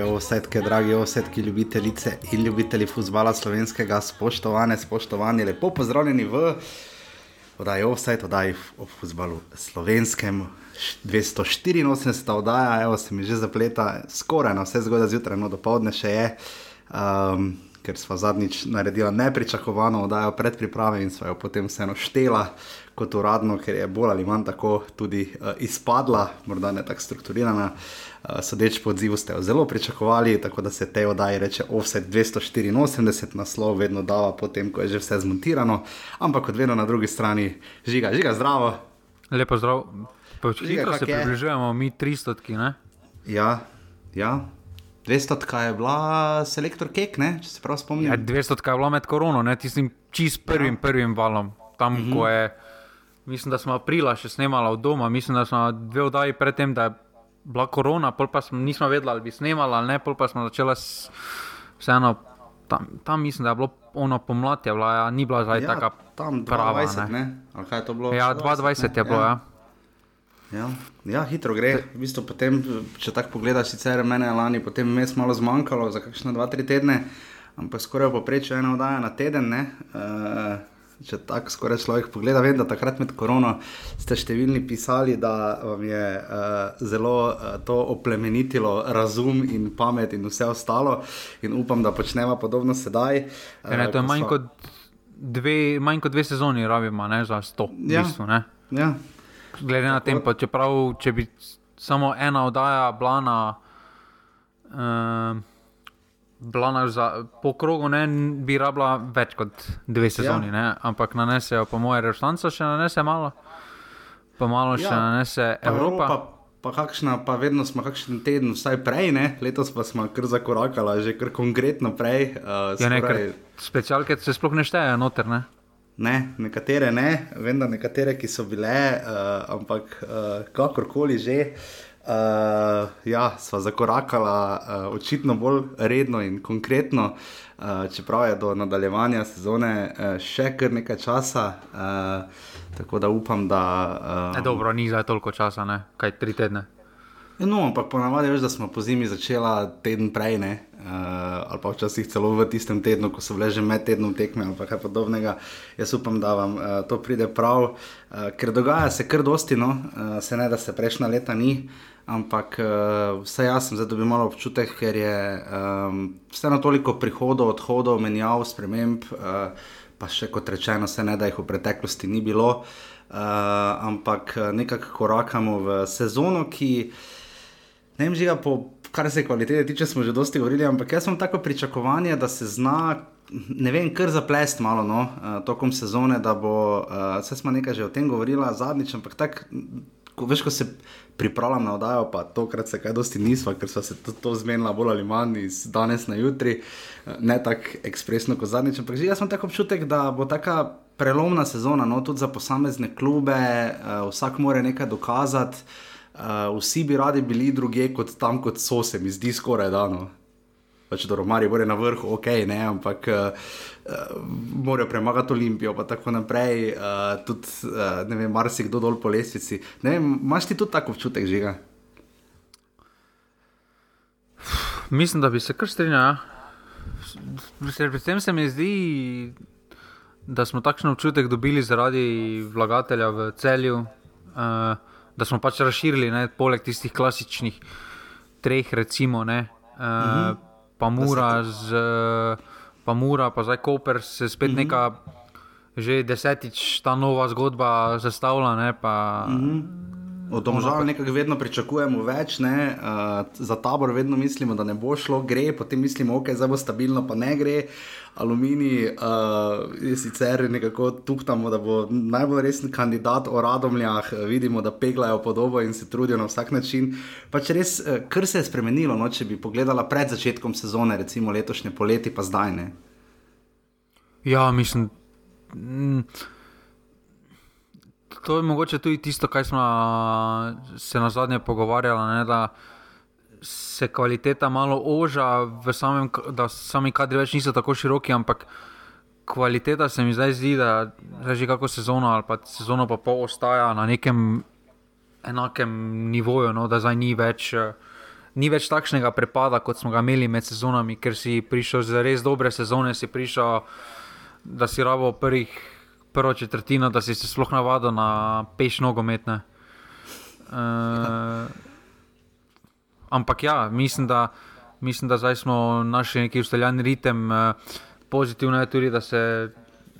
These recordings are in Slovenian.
Drage osetke, dragi osetki, ljubitelice in ljubitelji futbola slovenskega, spoštovane, spoštovani, lepo pozdravljeni v oddaji Offside, oddaji o futbalu slovenskem. 284. oddaja, evo se mi že zapleta, skoraj na vse zgodaj zjutraj, no do povdne še je. Um, ker smo zadnjič naredili nepričakovano oddajo pred priprave in smo jo potem vseeno štela kot uradno, ker je bolj ali manj tako tudi uh, izpadla, morda ne tako strukturirana. Uh, sodeč po odzivu ste jo zelo pričakovali, tako da se te oddaji reče Offset 284, naslov vedno dava, potem ko je že vse zmontirano, ampak kot vedno na drugi strani žiga, žiga zdravo. Lepo zdrav. Počutimo se, približujemo mi 300, ne? Ja, ja. 200 je bila selektor Kek, ne? če se prav spomnim. Ja, 200 je bila med korono, tistim čist prvim, ja. prvim valom. Tam, uh -huh. ko je, mislim, da smo aprila še snemali od doma, mislim, da smo dve oddaji predtem, da je bila korona, pol pa smo, nismo vedeli, ali bi snemali ali ne, pol pa smo začeli s, vseeno. Tam, tam mislim, da je bilo ono pomlad, je bila, ja, ni bila zdaj ja, tako prava. 20, ne? ne? kaj je to bilo? Ja, 22 je bilo, ja. ja. Ja, ja, hitro gre. V bistvu potem, če tako pogledaš, sicer mene je lani potem mes malo zmanjkalo za kakšne dva, tri tedne, ampak skoraj poprečje ena oddaja na teden. Uh, če tako skoraj človek pogleda, vem, da takrat med korono ste številni pisali, da vam je uh, zelo uh, to oplemenitilo razum in pamet in vse ostalo. In upam, da počnemo podobno sedaj. Uh, ne, to je manj, kot dve, manj kot dve sezoni, rabimo ne, za sto. Ja. Bistvu, ja glede na tem, pa čeprav če bi samo ena oddaja bila na. Uh, Blana za, po krogu ne bi rabila več kot dve sezoni, ja. ampak nanesejo, po mojem, reštance še nanese malo, pa malo ja. še nanese Evropa. Pa, pa, kakšna, pa vedno smo kakšen teden, vsaj prej, ne? letos pa smo kar zakorakali, že kar konkretno prej. Uh, ja, nekaj specialke se sploh ne štejejo noter. Ne? Ne, nekatere ne, vem, da nekatere, ki so bile, uh, ampak uh, kakorkoli že, uh, ja, smo zakorakali uh, očitno bolj redno in konkretno, uh, čeprav je do nadaljevanja sezone uh, še kar nekaj časa. Uh, tako da upam, da. Uh, ne, dobro, ni zdaj toliko časa, ne? kaj tri tedne. No, ampak ponavadi veš, da smo po zimi začela teden prej, uh, ali pa včasih celo v tistem tednu, ko so bile že med tednom tekme ali kaj podobnega. Jaz upam, da vam uh, to pride prav, uh, ker dogaja se kar dosti, no, uh, se ne da se prejšnja leta ni. Ampak uh, vse jaz sem zdaj dobil malo občutek, ker je um, vseeno toliko prihodov, odhodov, menjav, sprememb, uh, pa še kot rečeno, se ne da jih v preteklosti ni bilo. Uh, ampak nekako korakamo v sezono, ki ne vem, žiga, po, kar se kvalitete tiče, smo že dosti govorili, ampak jaz sem tako pričakovanje, da se zna. Ne vem, kar zaplest malo no, uh, tokom sezone, da bo, uh, vse smo nekaj že o tem govorili, zadnjič, ampak tako, ko, veš, ko se pripravljam na oddajo, pa tokrat se kaj dosti nisva, ker so se to, to zmenila bolj ali manj iz danes na jutri, ne tako ekspresno kot zadnjič. Ampak jaz imam tako občutek, da bo taka prelomna sezona, no, tudi za posamezne klube, uh, vsak mora nekaj dokazati. Uh, vsi bi radi bili druge kot tam, kot so se, mi zdi skoraj dano. Pač do Romari bo na vrhu, ok, ne, ampak uh, uh, morajo premagati Olimpijo, pa tako naprej. Uh, tudi, uh, ne vem, marsikdo dol po lestvici. Ne vem, imaš ti tudi tako občutek, žiga? Mislim, da bi se kar strinjal. Ja. Predvsem se mi zdi, da smo takšen občutek dobili zaradi vlagatelja v celju. Uh, da smo pač razširili, ne, poleg tistih klasičnih treh, recimo, ne, uh, mhm. pa Mura, z, pa Mura, pa zdaj Koper, se spet mhm. neka, že desetič ta nova zgodba zastavlja. Ne, pa, mhm. Od domžal nekako vedno pričakujemo več, ne? uh, za tabor vedno mislimo, da ne bo šlo, gre, potem mislimo, ok, zdaj bo stabilno, pa ne gre. Aluminij uh, je sicer nekako tuhtamo, da bo najbolj resen kandidat o radomljah, vidimo, da peglajo podobo in se trudijo na vsak način. Pač res, uh, kar se je spremenilo, no, če bi pogledala pred začetkom sezone, recimo letošnje poleti, pa zdaj ne. Ja, mislim. Mm, to je mogoče tudi tisto, kar smo se na zadnje pogovarjali, ne, se kvaliteta malo oža, samem, da sami kadri več niso tako široki, ampak kvaliteta se mi zdaj zdi, da že kako sezono ali pa sezono pa pol ostaja na nekem enakem nivoju, no, da zdaj ni več. ni več takšnega prepada, kot smo ga imeli med sezonami, ker si prišel za res dobre sezone, si prišel, da si rabo prvih, prvo četrtino, da si se sploh navadil na peš nogometne. Uh, ampak ja, mislim, da, mislim, da zdaj smo našli neki ustaljeni ritem. Uh, pozitivno je tudi, da se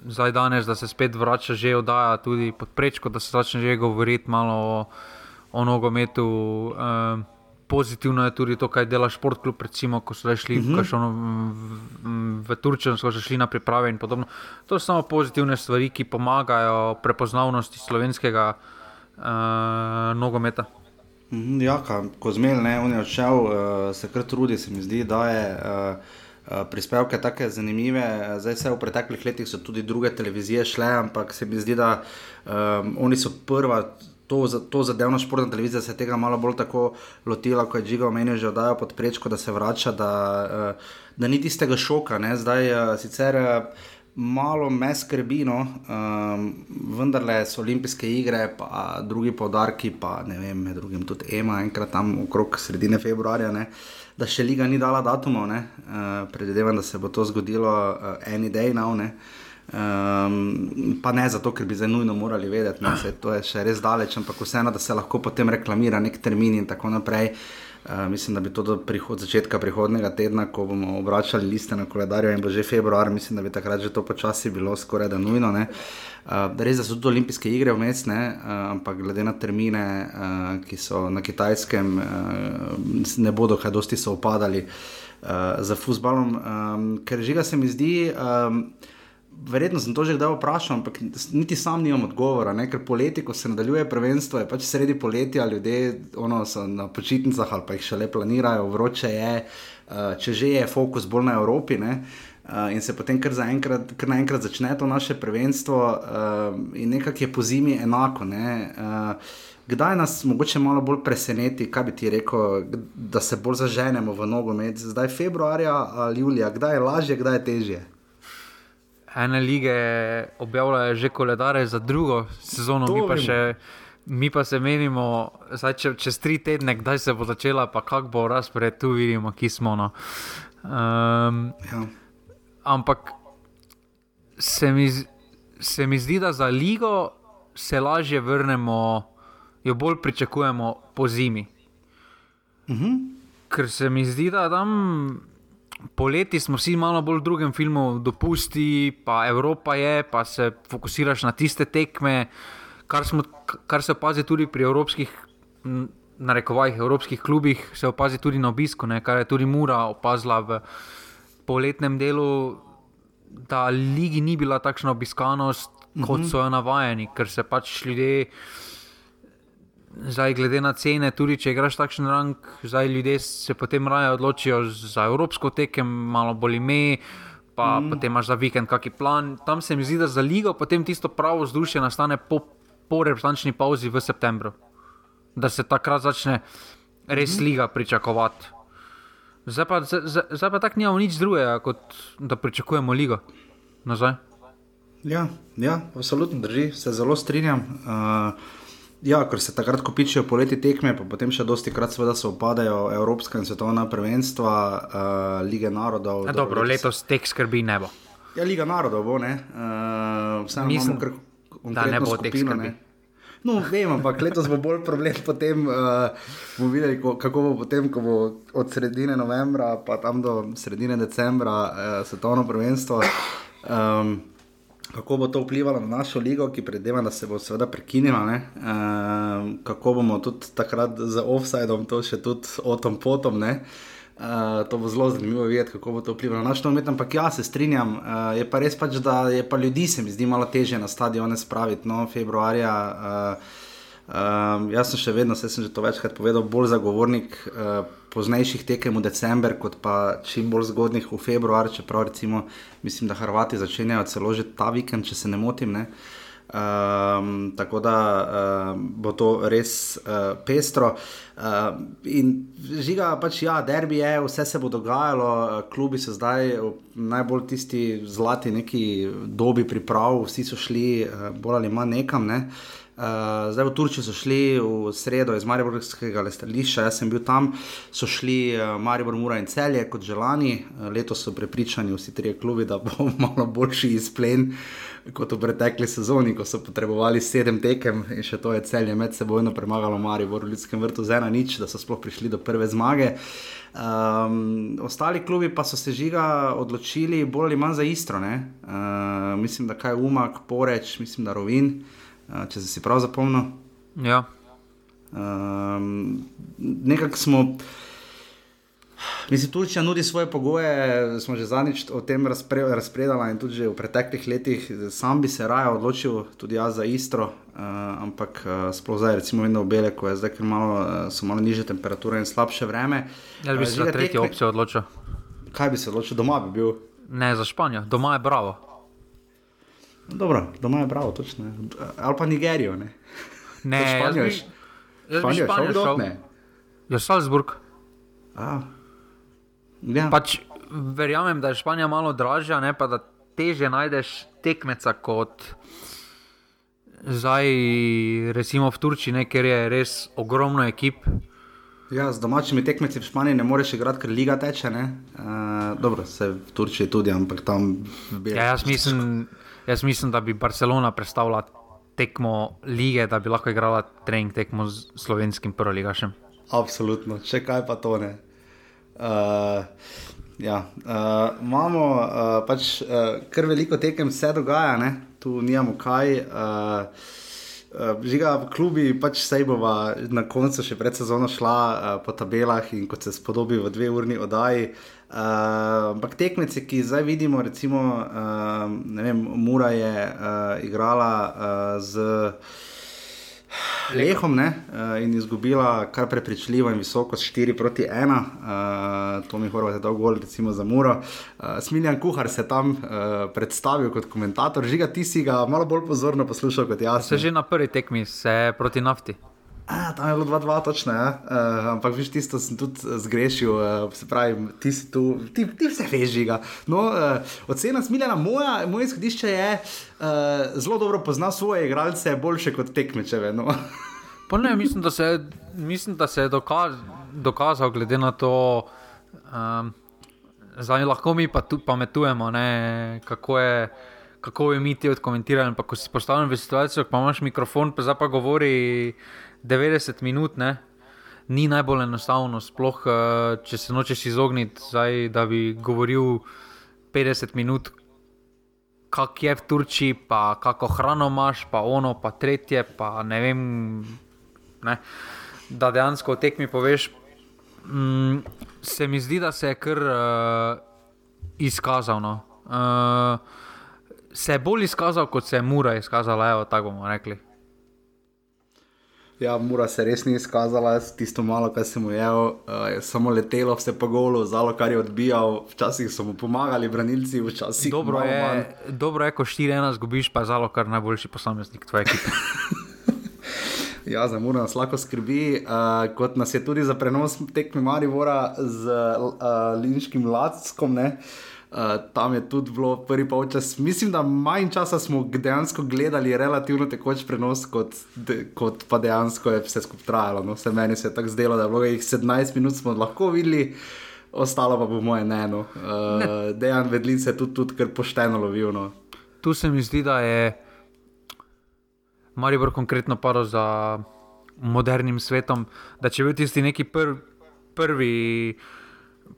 zdaj danes, da se spet vrača, že oddaja tudi pod prečko, da se začne že govoriti malo o, o nogometu. Uh, pozitivno je tudi to, kaj dela športklub, recimo, ko so šli uh mhm. -huh. v, v Turčijo, so šli na priprave in podobno. To so samo pozitivne stvari, ki pomagajo prepoznavnosti slovenskega uh, nogometa. Mhm, ja, ko zmel, ne, on je odšel, uh, se kar trudi, se mi zdi, da je. Uh, Prispevke tako zanimive, zdaj vse v preteklih letih so tudi druge televizije šle, ampak se mi zdi, da um, oni so prva, to, to zadevna športna televizija se je tega malo bolj tako lotila, kot je Džiga omenil, že oddajo pod prečko, da se vrača, da, uh, da ni tistega šoka. Ne? Zdaj uh, sicer. Uh, Malo me skrbi, no, um, vendar le so olimpijske igre, pa drugi podarki, pa ne vem, med drugim tudi EMA, enkrat tam okrog sredine februarja, ne, da še liga ni dala datumov. Uh, predvidevam, da se bo to zgodilo uh, any day now. Uh, Um, pa ne zato, ker bi zdaj nujno morali vedeti, da je to še res daleč, ampak vseeno, da se lahko potem reklamira nek termin in tako naprej. Uh, mislim, da bi to do prihod, začetka prihodnega tedna, ko bomo obračali liste na koledarju in bo že februar, mislim, da bi takrat že to počasi bilo skoraj da nujno. Uh, res da so tudi olimpijske igre vmes, uh, ampak glede na termine, uh, ki so na kitajskem, uh, ne bodo kaj dosti so upadali uh, za futbalom, um, ker žiga se mi zdi. Um, verjetno sem to že kdaj vprašal, ampak niti sam nimam odgovora, ne? ker poleti, ko se nadaljuje prvenstvo, je pač sredi poletja, ljudje ono, so na počitnicah ali pa jih še le planirajo, vroče je, uh, če že je fokus bolj na Evropi. Ne? Uh, in se potem kar, enkrat, kar naenkrat začne to naše prvenstvo, uh, in nekako je po zimi enako. Uh, kdaj nas mogoče malo bolj preseneti, kaj bi ti rekel, da se bolj zaženemo v nogomet, zdaj februarja ali julija, kdaj je lažje, kdaj je težje? Ene lige objavljajo že koledare za drugo sezono, mi pa, še, mi pa se menimo, zdaj, če, čez tri tedne, kdaj se bo začela, pa kako bo razpored, tu vidimo, ki smo. No. Um, ja. Ampak se mi, se mi zdi, da za ligo se lažje vrnemo, jo bolj pričakujemo po zimi. Uh mhm. -huh. Ker se mi zdi, da tam poleti smo vsi malo bolj v drugem filmu, dopusti, pa Evropa je, pa se fokusiraš na tiste tekme, kar, smo, kar se opazi tudi pri evropskih. Na rekovajih evropskih klubih se opazi tudi na obisku, ne, kar je tudi Mura opazila v poletnem delu, da ligi ni bila takšna obiskanost, kot mhm. so jo navajeni, ker se pač ljudje. Zdaj, glede na cene, tudi če igraš takšen rang, zdaj ljudje se potem raje odločijo za evropsko tekem, malo bolj ime, pa mm. potem imaš za vikend kakšen plan. Tam se mi zdi, da za ligo potem tisto pravo vzdušje nastane po, po reprezentančni pauzi v septembru, da se takrat začne res mm. liga pričakovati. Zdaj pa, pa tako nimamo nič drugega, kot da pričakujemo ligo nazaj. Ja, ja, absolutno drži, se zelo strinjam. Uh, Ja, ker se takrat kopičijo poleti tekme, pa potem še dosti krat seveda se opadajo evropska in svetovna prvenstva, uh, lige narodov. Ja, dobro, letos tek skrbi ne bo. Ja, liga narodov bo, ne. Uh, Mislim, kar, da ne bo tek skrbi. No, vem, ampak letos bo bolj problem. Potem uh, bomo videli, ko, kako bo potem, ko bo od sredine novembra pa tam do sredine decembra uh, svetovno prvenstvo. Um, kako bo to vplivalo na našo ligo, ki predeva, da se bo seveda prekinila, e, kako bomo tudi takrat z offsajdom, to še tudi o tom potom. E, to bo zelo zanimivo videti, kako bo to vplivalo na naš nomet. Ampak ja, se strinjam, e, je pa res pač, da je pa ljudi se mi zdi malo teže na stadione spraviti, no, februarja. E, Um, jaz sem še vedno, se sem že to večkrat povedal, bolj zagovornik uh, poznejših tekem v decembr, kot pa čim bolj zgodnih v februar. Čeprav recimo, mislim, da Hrvati začenjajo celo že ta vikend, če se ne motim. Ne? Um, tako da uh, bo to res uh, pestro. Uh, in žiga, pač ja, derbi je, vse se bo dogajalo, klubi so zdaj najbolj tisti zlati neki dobi priprav, vsi so šli uh, bolj ali manj nekam. Ne? Uh, Uh, zdaj v Turčijo so šli v sredo iz Mariborskega letališča, jaz sem bil tam, so šli uh, Maribor, Mura in Celje kot želani. Uh, letos so prepričani vsi trije klubi, da bo malo boljši izplen kot v pretekli sezoni, ko so potrebovali sedem tekem in še to je Celje med sebojno premagalo Maribor v Ljudskem vrtu z ena nič, da so sploh prišli do prve zmage. Um, ostali klubi pa so se žiga odločili bolj ali manj za istro. Uh, mislim, da kaj umak, poreč, mislim, da rovin če si prav zapomnil. Ja. Um, Nekako smo. Mislim, Turčija nudi svoje pogoje, smo že zadnjič o tem razpre, razpredali in tudi v preteklih letih. Sam bi se raje odločil, tudi jaz za istro, uh, ampak uh, sploh zdaj, recimo, vedno v Bele, ko je zdaj malo, uh, so malo niže temperature in slabše vreme. Jaz bi se za tretjo opcijo odločil. Kaj bi se odločil, doma bi bil? Ne, za Španijo, doma je bravo. Dobro, doma je bravo, točno. Ali pa Nigerijo. Ne, ne Španijo je Španijo šel dol. Je Salzburg. A, ja. pač, verjamem, da je Španija malo dražja, ne pa da teže najdeš tekmeca kot. Zdaj, recimo v Turčiji, ker je res ogromno ekip. Ja, z domačimi tekmeci v Španiji ne moreš igrati, ker liga teče. Uh, dobro, se v Turčiji tudi, ampak tam. Ja, jaz mislim. Jaz mislim, da bi Barcelona predstavljala tekmo lige, da bi lahko igrala trening tekmo z slovenskim prvoligašem. Absolutno, če kaj pa to ne. Uh, ja, uh, imamo uh, pač uh, kar veliko tekem, vse dogaja, ne? tu nimamo kaj. Uh, Žiga v klubi, pač se bova na koncu še pred sezono šla uh, po tabelah in kot se spodobi v dve urni oddaji. Uh, ampak tekmece, ki zdaj vidimo, recimo, uh, vem, Mura je uh, igrala uh, z. Lehom ne, uh, in izgubila kar prepričljivo in visoko s 4 proti 1. Uh, to mi horvate dolgo gol, recimo za Muro. Uh, Smiljan Kuhar se tam uh, predstavil kot komentator, žiga ti si ga malo bolj pozorno poslušal kot jaz. Se že na prvi tekmi, se proti nafti. A, tam je bilo 2-2, točno. Ja. Uh, ampak, viš, tisto sem tudi zgrešil, uh, se pravi, ti si tu, ti, ti vse veš, žiga. No, uh, ocena smiljena, moja, moje izhodišče je, uh, zelo dobro pozna svoje igralce, boljše kot tekmečeve. No. ne, mislim, da se, mislim, da se je dokaz, dokazal, glede na to, um, zdaj lahko mi pa tudi pametujemo, ne, kako je. Kako je mi ti odkomentirali, pa ko si postavljen v situacijo, ko imaš mikrofon, pa zdaj pa govori 90 minut, ne? ni najbolj enostavno, sploh eh, če se nočeš izogniti, da bi govoril 50 minut, kak je v Turčiji, pa kako hrano imaš, pa ono, pa tretje, pa ne vem. Ne? Da dejansko o tekmi poveš. Mm, se mi zdi, da se je kar uh, izkazal. No. Uh, se je bolj izkazal, kot se je Mura izkazala, evo, tako bomo rekli. Ja, mora se res ni izkazala, tisto malo, kar sem ujel, uh, je samo letelo, vse pa golo, zalo, kar je odbijal, včasih so mu pomagali, branilci, včasih dobro je. Manj. Dobro je, ko 4-1 zgubiš, pa zalo, kar najboljši posameznik tvoje ekipe. ja, za mora nas lahko skrbi, uh, kot nas je tudi za prenos tekme Marivora z uh, Linčkim Lackom. Uh, Uh, tam je tudi bilo prvi polčas. Mislim, da manj časa smo dejansko gledali relativno tekoč prenos, kot, de, kot pa dejansko je vse skupaj trajalo. No, se meni se je tako zdelo, da je bilo jih 17 minut smo lahko videli, ostalo pa bo moje neno. Uh, ne. Dejan Vedlin se je tudi, tudi kar pošteno lovil. No. Tu se mi zdi, da je Maribor konkretno paro za modernim svetom, da če bi bil tisti neki prvi. prvi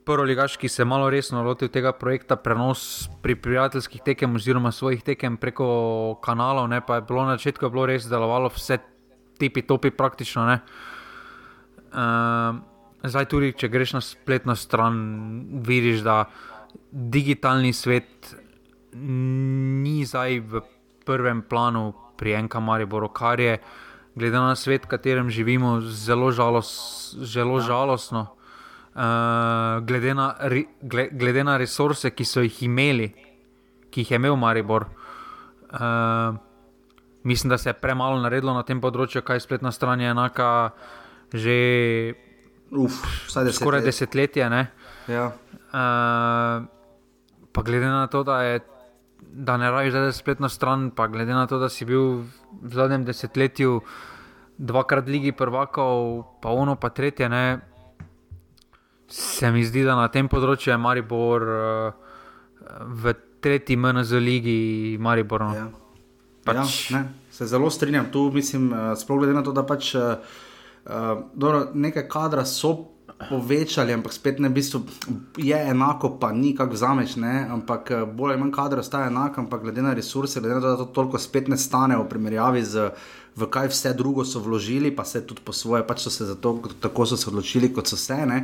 prvi ligaš, ki se je malo resno lotil tega projekta, prenos pri prijateljskih tekem oziroma svojih tekem preko kanalov, ne, pa je bilo na začetku bilo res delovalo vse tipi topi praktično. Uh, zdaj tudi, če greš na spletno stran, vidiš, da digitalni svet ni zdaj v prvem planu pri enem Mariboru, kar je, glede na svet, v katerem živimo, zelo, žalos, zelo ja. žalostno. Eh, glede, na, gle, glede na resurse, ki so jih imeli, ki jih je imel Maribor. Uh, mislim, da se je premalo naredilo na tem področju, kaj spletna stran je enaka že Uf, deset skoraj let. desetletje. Ja. Uh, pa glede na to, da je da ne rajiš zdaj spletno stran, pa glede na to, da si bil v zadnjem desetletju dvakrat ligi prvakov, pa ono pa tretje, ne, se mi zdi, da na tem področju je Maribor uh, v tretji MNZ ligi Maribor. No. Ja. Pač... Ja, ne, se zelo strinjam tu, mislim, uh, sploh glede na to, da pač uh, dobro, nekaj kadra so povečali, ampak spet ne v bistvu je enako, pa ni kako vzameš, ne? ampak bolj ali manj kadra ostaja enak, ampak glede na resurse, glede na to, da to toliko spet ne stane v primerjavi z. V kaj vse drugo so vložili, pa se tudi po svoje, pač so se zato, tako so se odločili, kot so se. Uh,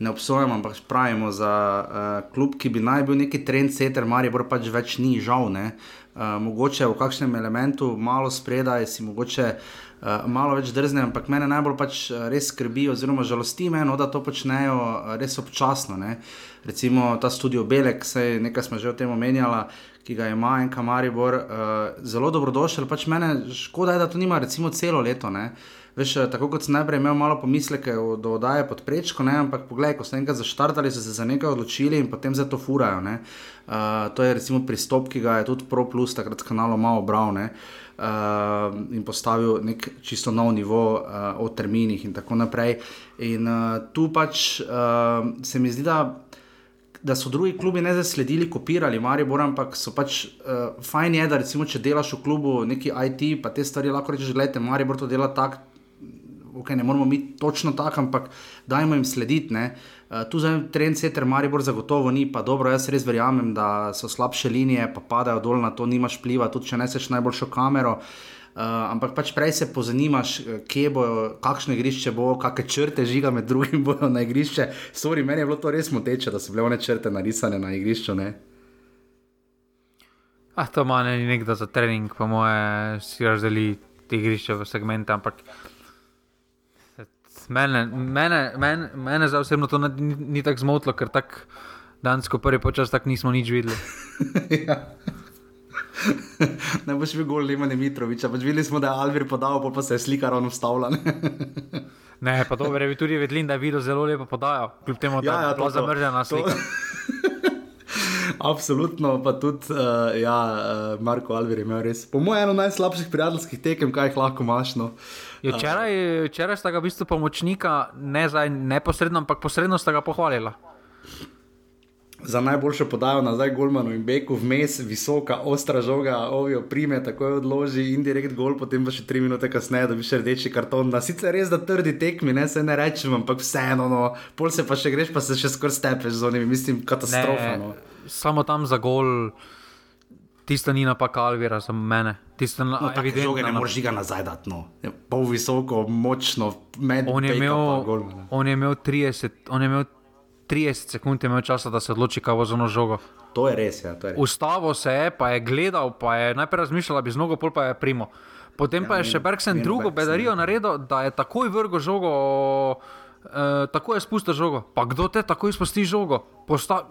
ne obsojamo, ampak pravimo za uh, klub, ki bi naj bil neki trend setter, Maribor pač več ni, žal. Uh, mogoče v kakšnem elementu malo spredaj, si mogoče uh, malo več drzne, ampak mene najbolj pač res skrbi, oziroma žalosti me, no, da to počnejo res občasno. Ne? Recimo ta studio Belek, sej nekaj smo že o tem omenjali. Ki ga ima en kamaribor, uh, zelo dobrodošel. Pač mene škoda je, da to nima recimo celo leto. Uh, Veš, eh, tako kot sem najprej imel malo pomisleke do oddaje pod prečko, ne? ampak poglej, ko so enkrat zaštartali, so se za nekaj odločili in potem za to furajo. Uh, to je recimo pristop, ki ga je tudi Pro Plus takrat kanalo malo obral uh, in postavil nek čisto nov nivo uh, o terminih in tako naprej. In uh, tu pač uh, se mi zdi, da. Da so drugi klubi ne zasledili, kopirali, Maribor, ampak so pač uh, fajn je, da recimo, če delaš v klubu neki IT, pa te stvari lahko rečeš, gledaj, Maribor to dela tako, okay, ne moramo biti točno tako, ampak dajmo jim slediti. Uh, tu za trend seter Maribor zagotovo ni, pa dobro, jaz res verjamem, da so slabše linije, pa padajo dol na to, nimaš pliva, tudi če neseš najboljšo kamero. Uh, ampak pač prej se pozanimaš, kje bo, kakšno igrišče bo, kakšne črte žiga med drugim bojo na igrišče. Sorry, meni je bilo to res moteče, da so bile one črte narisane na igrišču. Ne? Ah, to manj ni nekdo za trening, po moje, si razdeli te igrišče v segmente, ampak Mene, mene, mene, mene za osebno to ni, ni tako zmotilo, ker tako dansko prvi počas tako nismo nič videli. ja. Ne boš videl gol Limane Mitroviča, pač videli smo, da je Alvir podal, pa se je slika ravno vstavila. ne, pa dobro, bi tudi vedeli, da je videl zelo lepo podajal, kljub temu, da ja, ja, je bila zamrzena slika. Absolutno, pa tudi uh, ja, uh, Marko Alvir je imel res, po mojem, eno najslabših prijateljskih tekem, kaj jih lahko imaš. No. Ja, včeraj, včeraj sta ga v bistvu pomočnika, ne zdaj neposredno, ampak posredno sta ga pohvalila. Za najboljšo podajo nazaj Golmanu in Beku, vmes visoka, ostra žoga, ovijo prime, tako je odloži indirekt gol, potem pa še tri minute kasneje, da bi še rdeči karton. Na sicer res, da trdi tekmi, ne se ne rečem, ampak vseeno, no, pol se pa še greš, pa se še skoraj stepeš z onimi, mislim, katastrofa. Ne, no. Samo tam za gol. Tisto ni napak Alvira za mene. Tisto na, no, evidentno, ne moreš ga nazaj dati. No. Pol visoko, močno, med on je, imel, on, je imel 30, on je imel 30 sekund imel časa, da se odloči, kaj bo za ono žogo. To je res. Ja, je res. Ustavo se je, pa je gledal, pa je najprej razmišljal, da bi z nogo pol pa je primo. Potem ja, pa je še Bergsen drugo bedarijo naredil, da je takoj vrgo žogo. Uh, tako je spustil žogo. Pa kdo te tako izpusti žogo? Posta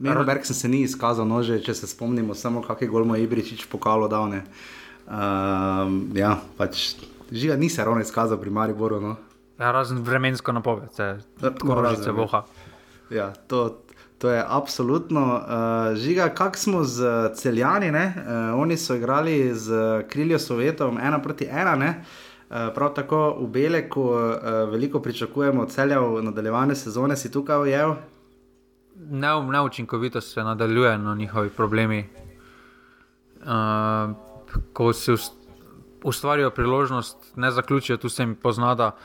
Mero Berg se ni izkazal, nože, če se spomnimo, samo kakšne golmo Ibričič pokalo dal. Um, ja, pač žiga ni se ravno izkazal pri Mariboru. No. Ja, razen vremensko napoved, se tako rožice voha. Ja, to, to je absolutno. Uh, žiga, kak smo z celjani, uh, oni so igrali z Kriljo Sovjetov, ena proti ena. Ne? Prav tako v Beleku uh, veliko pričakujemo od celja v nadaljevanje sezone, si tukaj ujel neučinkovito se nadaljuje na njihovi problemi. Uh, ko se ustvarijo priložnost, ne zaključijo, tu se jim pozna, da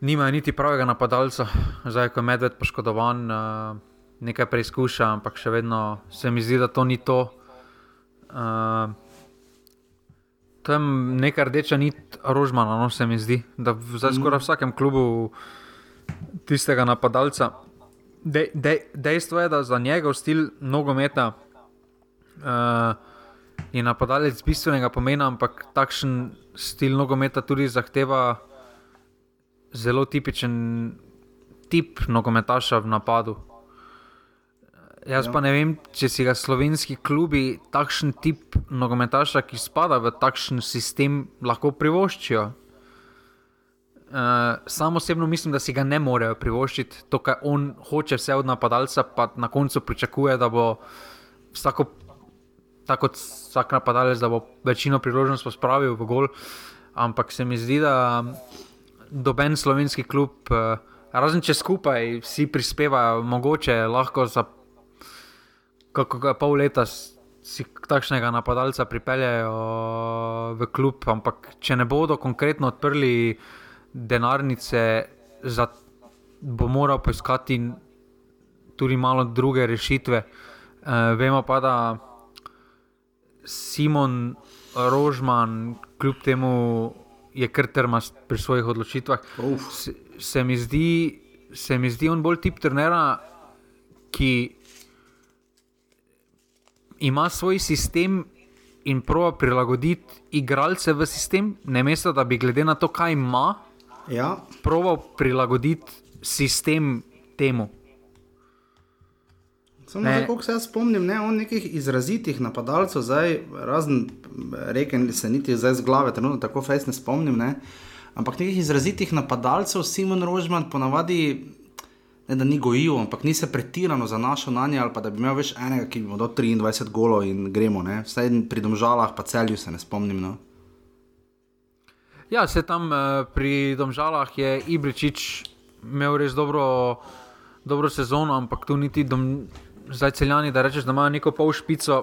nimajo niti pravega napadalca, zdaj ko je medved poškodovan, uh, nekaj preizkuša, ampak še vedno se mi zdi, da to ni to. Uh, to je neka rdeča nit rožmana, no se mi zdi, da v skoraj vsakem klubu tistega napadalca de, de, dejstvo je, da za njegov stil nogometa uh, je napadalec bistvenega pomena, ampak takšen stil nogometa tudi zahteva zelo tipičen tip nogometaša v napadu. Jaz pa ne vem, če si ga slovenski klubi takšen tip nogometaša, ki spada v takšen sistem, lahko privoščijo. Uh, Sam osebno mislim, da si ga ne morejo privoščiti, to, kar on hoče vse od napadalca, pa na koncu pričakuje, da bo vsako tako vsak napadalec, da bo večino priložnosti spravil v gol. Ampak se mi zdi, da doben slovenski klub, uh, razen če skupaj vsi prispevajo, mogoče lahko za kako pol leta si takšnega napadalca pripeljejo v klub, ampak če ne bodo konkretno odprli denarnice, za, bo moral poiskati tudi malo druge rešitve. Uh, vemo pa, da Simon Rožman, kljub temu, je kar trmast pri svojih odločitvah. Se, se, mi zdi, se mi zdi on bolj tip trenera, ki ima svoj sistem in prova prilagoditi igralce v sistem, ne mesto, da bi glede na to, kaj ima, ja. prova prilagoditi sistem temu. Samo tako se jaz spomnim, ne on nekih izrazitih napadalcev, zdaj razen reke, se niti zdaj z glave, trenutno tako fejs ne spomnim, ne? ampak nekih izrazitih napadalcev, Simon Rožman, ponavadi ne da ni gojil, ampak ni se pretirano zanašal na nje, ali pa da bi imel več enega, ki bi mu dal 23 golov in gremo. Ne? Vsaj pri domžalah, pa celju se ne spomnim. No? Ja, se tam uh, pri domžalah je Ibričič imel res dobro, dobro sezono, ampak tu niti dom, zdaj celjani, da rečeš, da imajo neko pol špico,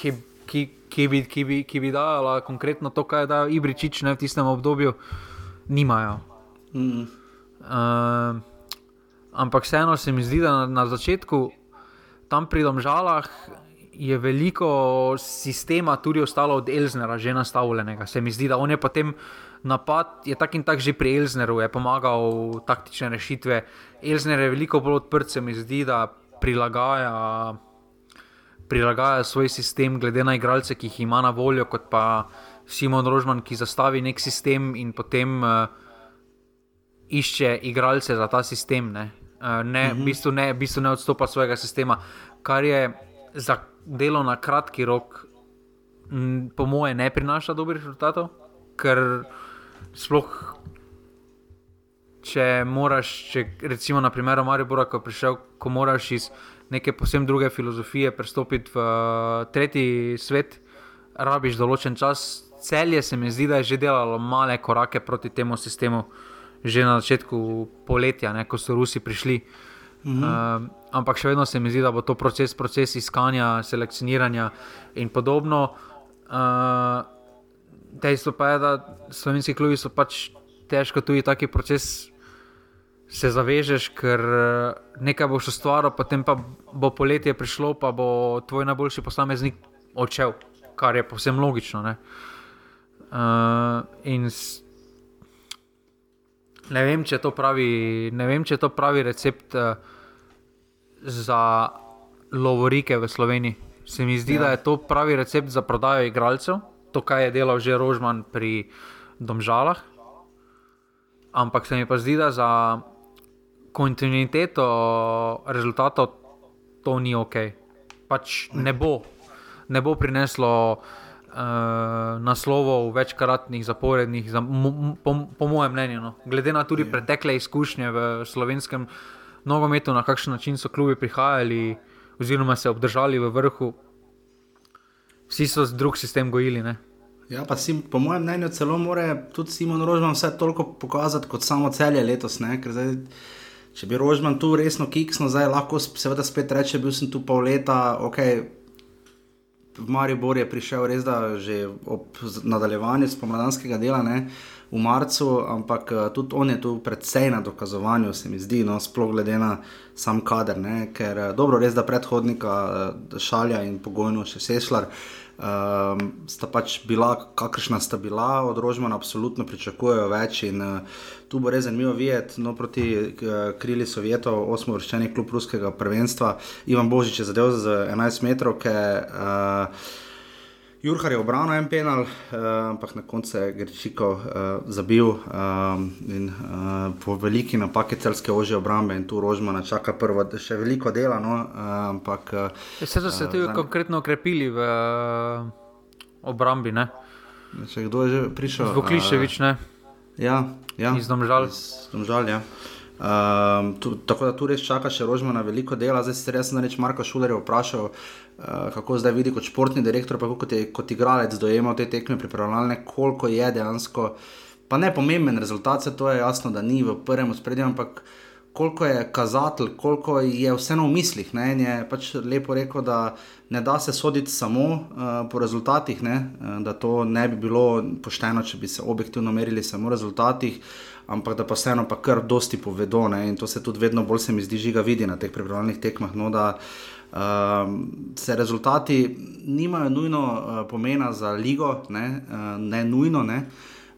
ki, ki, ki, bi, ki, bi, ki bi dala konkretno to, kaj da Ibričič ne v tistem obdobju, nimajo. Mm. Uh, ampak vseeno se mi zdi, da na, na začetku tam pri domžalah je veliko sistema tudi ostalo od Elznera, že nastavljenega. Se mi zdi, da on je potem napad, je tak in tak že pri Elzneru, je pomagal taktične rešitve. Elzner je veliko bolj odprt, se mi zdi, da prilagaja. Prilagaja svoj sistem, glede na igralce, ki jih ima na voljo, kot pa Simon Rožman, ki zastavi nek sistem in potem uh, išče igralce za ta sistem. Ne? Eh, ne, uh -huh. v, bistvu ne, v bistvu ne odstopa svojega sistema, kar je za delo na kratki rok, m, po moje, ne prinaša dobrih rezultatov, ker sploh. Če moraš, če recimo na primeru Maribora, ko, prišel, ko moraš iz neke posebne druge filozofije prestopiti v uh, tretji svet, rabiš določen čas. Celje se mi zdi, da je že delalo male korake proti temu sistemu, uh, že na začetku poletja, ne, ko so Rusi prišli. Mm -hmm. uh, ampak še vedno se mi zdi, da bo to proces, proces iskanja, selekcioniranja in podobno. Uh, dejstvo pa je, da slovenski klubi so pač težko tudi taki proces. Se zavežeš, ker nekaj boš ustvaril, potem pa bo poletje prišlo, pa bo tvoj najboljši posameznik odšel, kar je povsem logično. Uh, in ne vem, če je to pravi, vem, če je to pravi recept uh, za lovorike v Sloveniji. Se mi zdi, ja. da je to pravi recept za prodajo igralcev, to, kar je delal že Rožman pri Domžalah. Ampak se mi pa zdi, da za kontinuiteto rezultatov to ni ok. Pač ne bo, ne bo prineslo uh, naslovov, večkratnih, zaporednih, za, po, po mojem mnenju. No. Glede na tudi yeah. Ja. pretekle izkušnje v slovenskem nogometu, na kakšen način so klubi prihajali, oziroma se obdržali v vrhu, vsi so drug sistem gojili. Ne. Ja, pa si, po mojem mnenju, celo more tudi Simon Rožman vse toliko pokazati kot samo celje letos. Zdaj, če bi Rožman tu resno kiksno, zdaj lahko seveda spet reče, bil sem tu pol leta, ok v Maribor je prišel res da že ob nadaljevanju spomladanskega dela. Ne? V marcu, ampak eh, tudi on je tu predvsej na dokazovanju, se mi zdi, no, sploh glede na sam kader. Ne? Ker eh, dobro, res da predhodnika eh, šalja in pogojno še sešljar. Um, sta pač bila, kakršna sta bila, od Rožmana, absolutno pričakujejo več. In uh, tu bo res zanimivo videti, no, proti uh, krili Sovjetov, osmo vrščeni klub ruskega prvenstva, Ivan Božič je zadev z 11 metrov. Uh, Jurhar je obranil en penal, uh, ampak na koncu je Grčiko uh, zabil um, in uh, po veliki napaki celske ožje obrambe in tu Rožmana čaka prvo, še veliko dela. No, uh, ampak, uh, se so se tudi uh, konkretno ukrepili v uh, obrambi. Ne? Če kdo je že prišel? Zvokliševič, ne? Ja, ja. Iz domžal. Iz domžal ja. Um, tu, tako da tu res čaka še rožma na veliko dela. Zdaj se res reč Marko Šuler vprašal, uh, kako zdaj vidi kot športni direktor, pa kot, je, kot igralec dojemal te tekme pripravljalne, koliko je dejansko, pa ne pomemben rezultat, se to je jasno, da ni v prvem spredju, ampak koliko je kazatelj, koliko je vseeno v mislih. Ne? In je pač lepo rekel, da ne da se soditi samo uh, po rezultatih, ne? da to ne bi bilo pošteno, če bi se objektivno merili samo po rezultatih ampak da pa vseeno pa kar dosti povedo. Ne? In to se tudi vedno bolj se mi zdi, že ga vidi na teh pripravljalnih tekmah. No, da, um, se rezultati nimajo nujno uh, pomena za ligo, ne, uh, ne nujno. Ne?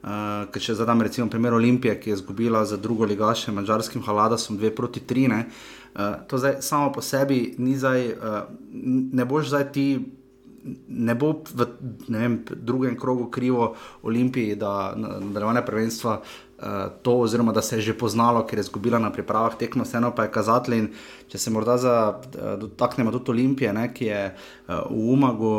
Uh, ker če zadam recimo primer Olimpije, ki je izgubila za drugo ligaše, mačarskim haladasom 2 proti 3, ne, uh, to zdaj samo po sebi ni zdaj, uh, ne boš zdaj ti ne bo v vem, drugem krogu krivo Olimpiji, da nadaljevanje prvenstva. Uh, to, oziroma, da se je že poznalo, ker je izgubila na pripravah tekmo, vseeno pa je kazatelj. Če se morda eh, dotaknemo tudi Olimpije, ne, ki je uh, v Umagu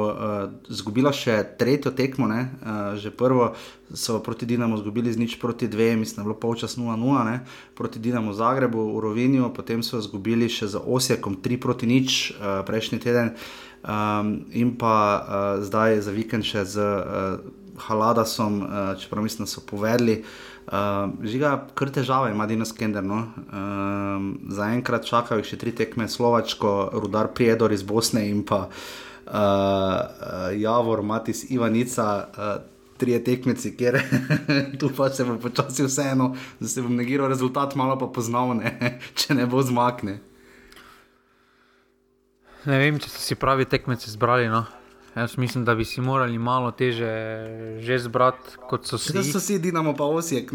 izgubila uh, še tretjo tekmo, ne, uh, že prvo so proti Dinamu izgubili z nič proti dve, mislim, da je bilo polčas 0-0, proti Dinamu Zagrebu, v Rovinju, potem so izgubili še za Osijekom 3 proti nič uh, prejšnji teden. Um, in pa uh, zdaj za vikend še z uh, Haladasom, uh, čeprav mislim, da so povedali. Uh, žiga, kar težave ima Dino Skender. No? Uh, Zaenkrat čakajo še tri tekme, Slovačko, Rudar Prijedor iz Bosne in pa uh, Javor, Matis Ivanica. Uh, Trije tekmeci, kjer tu pa se bo počasi vseeno, da se bom negiral rezultat, malo pa poznal, ne? če ne bo zmakne. Ne vem, če so si pravi tekmeci zbrali. No. Jaz mislim, da bi si morali malo teže že zbrati, kot so si. Da so si dinamo pa osjek.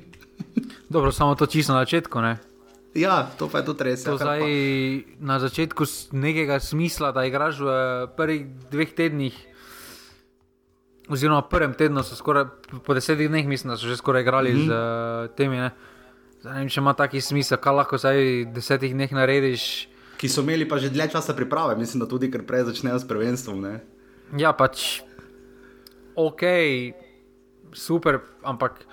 Dobro, samo to čisto na začetku. Ne. Ja, to pa je tudi res. Ja, zdaj, na začetku nekega smisla, da igraš v prvih dveh tednih, oziroma prvem tednu, skoraj, po desetih dneh, mislim, da so že skoraj igrali mm -hmm. z uh, temi. Ne. Zdaj, ne vem, če ima taki smisel, kaj lahko zdaj v desetih dneh narediš ki so imeli pa že dlje časa priprave, mislim, da tudi ker prej začnejo s prvenstvom. Ne? Ja, pač ok, super, ampak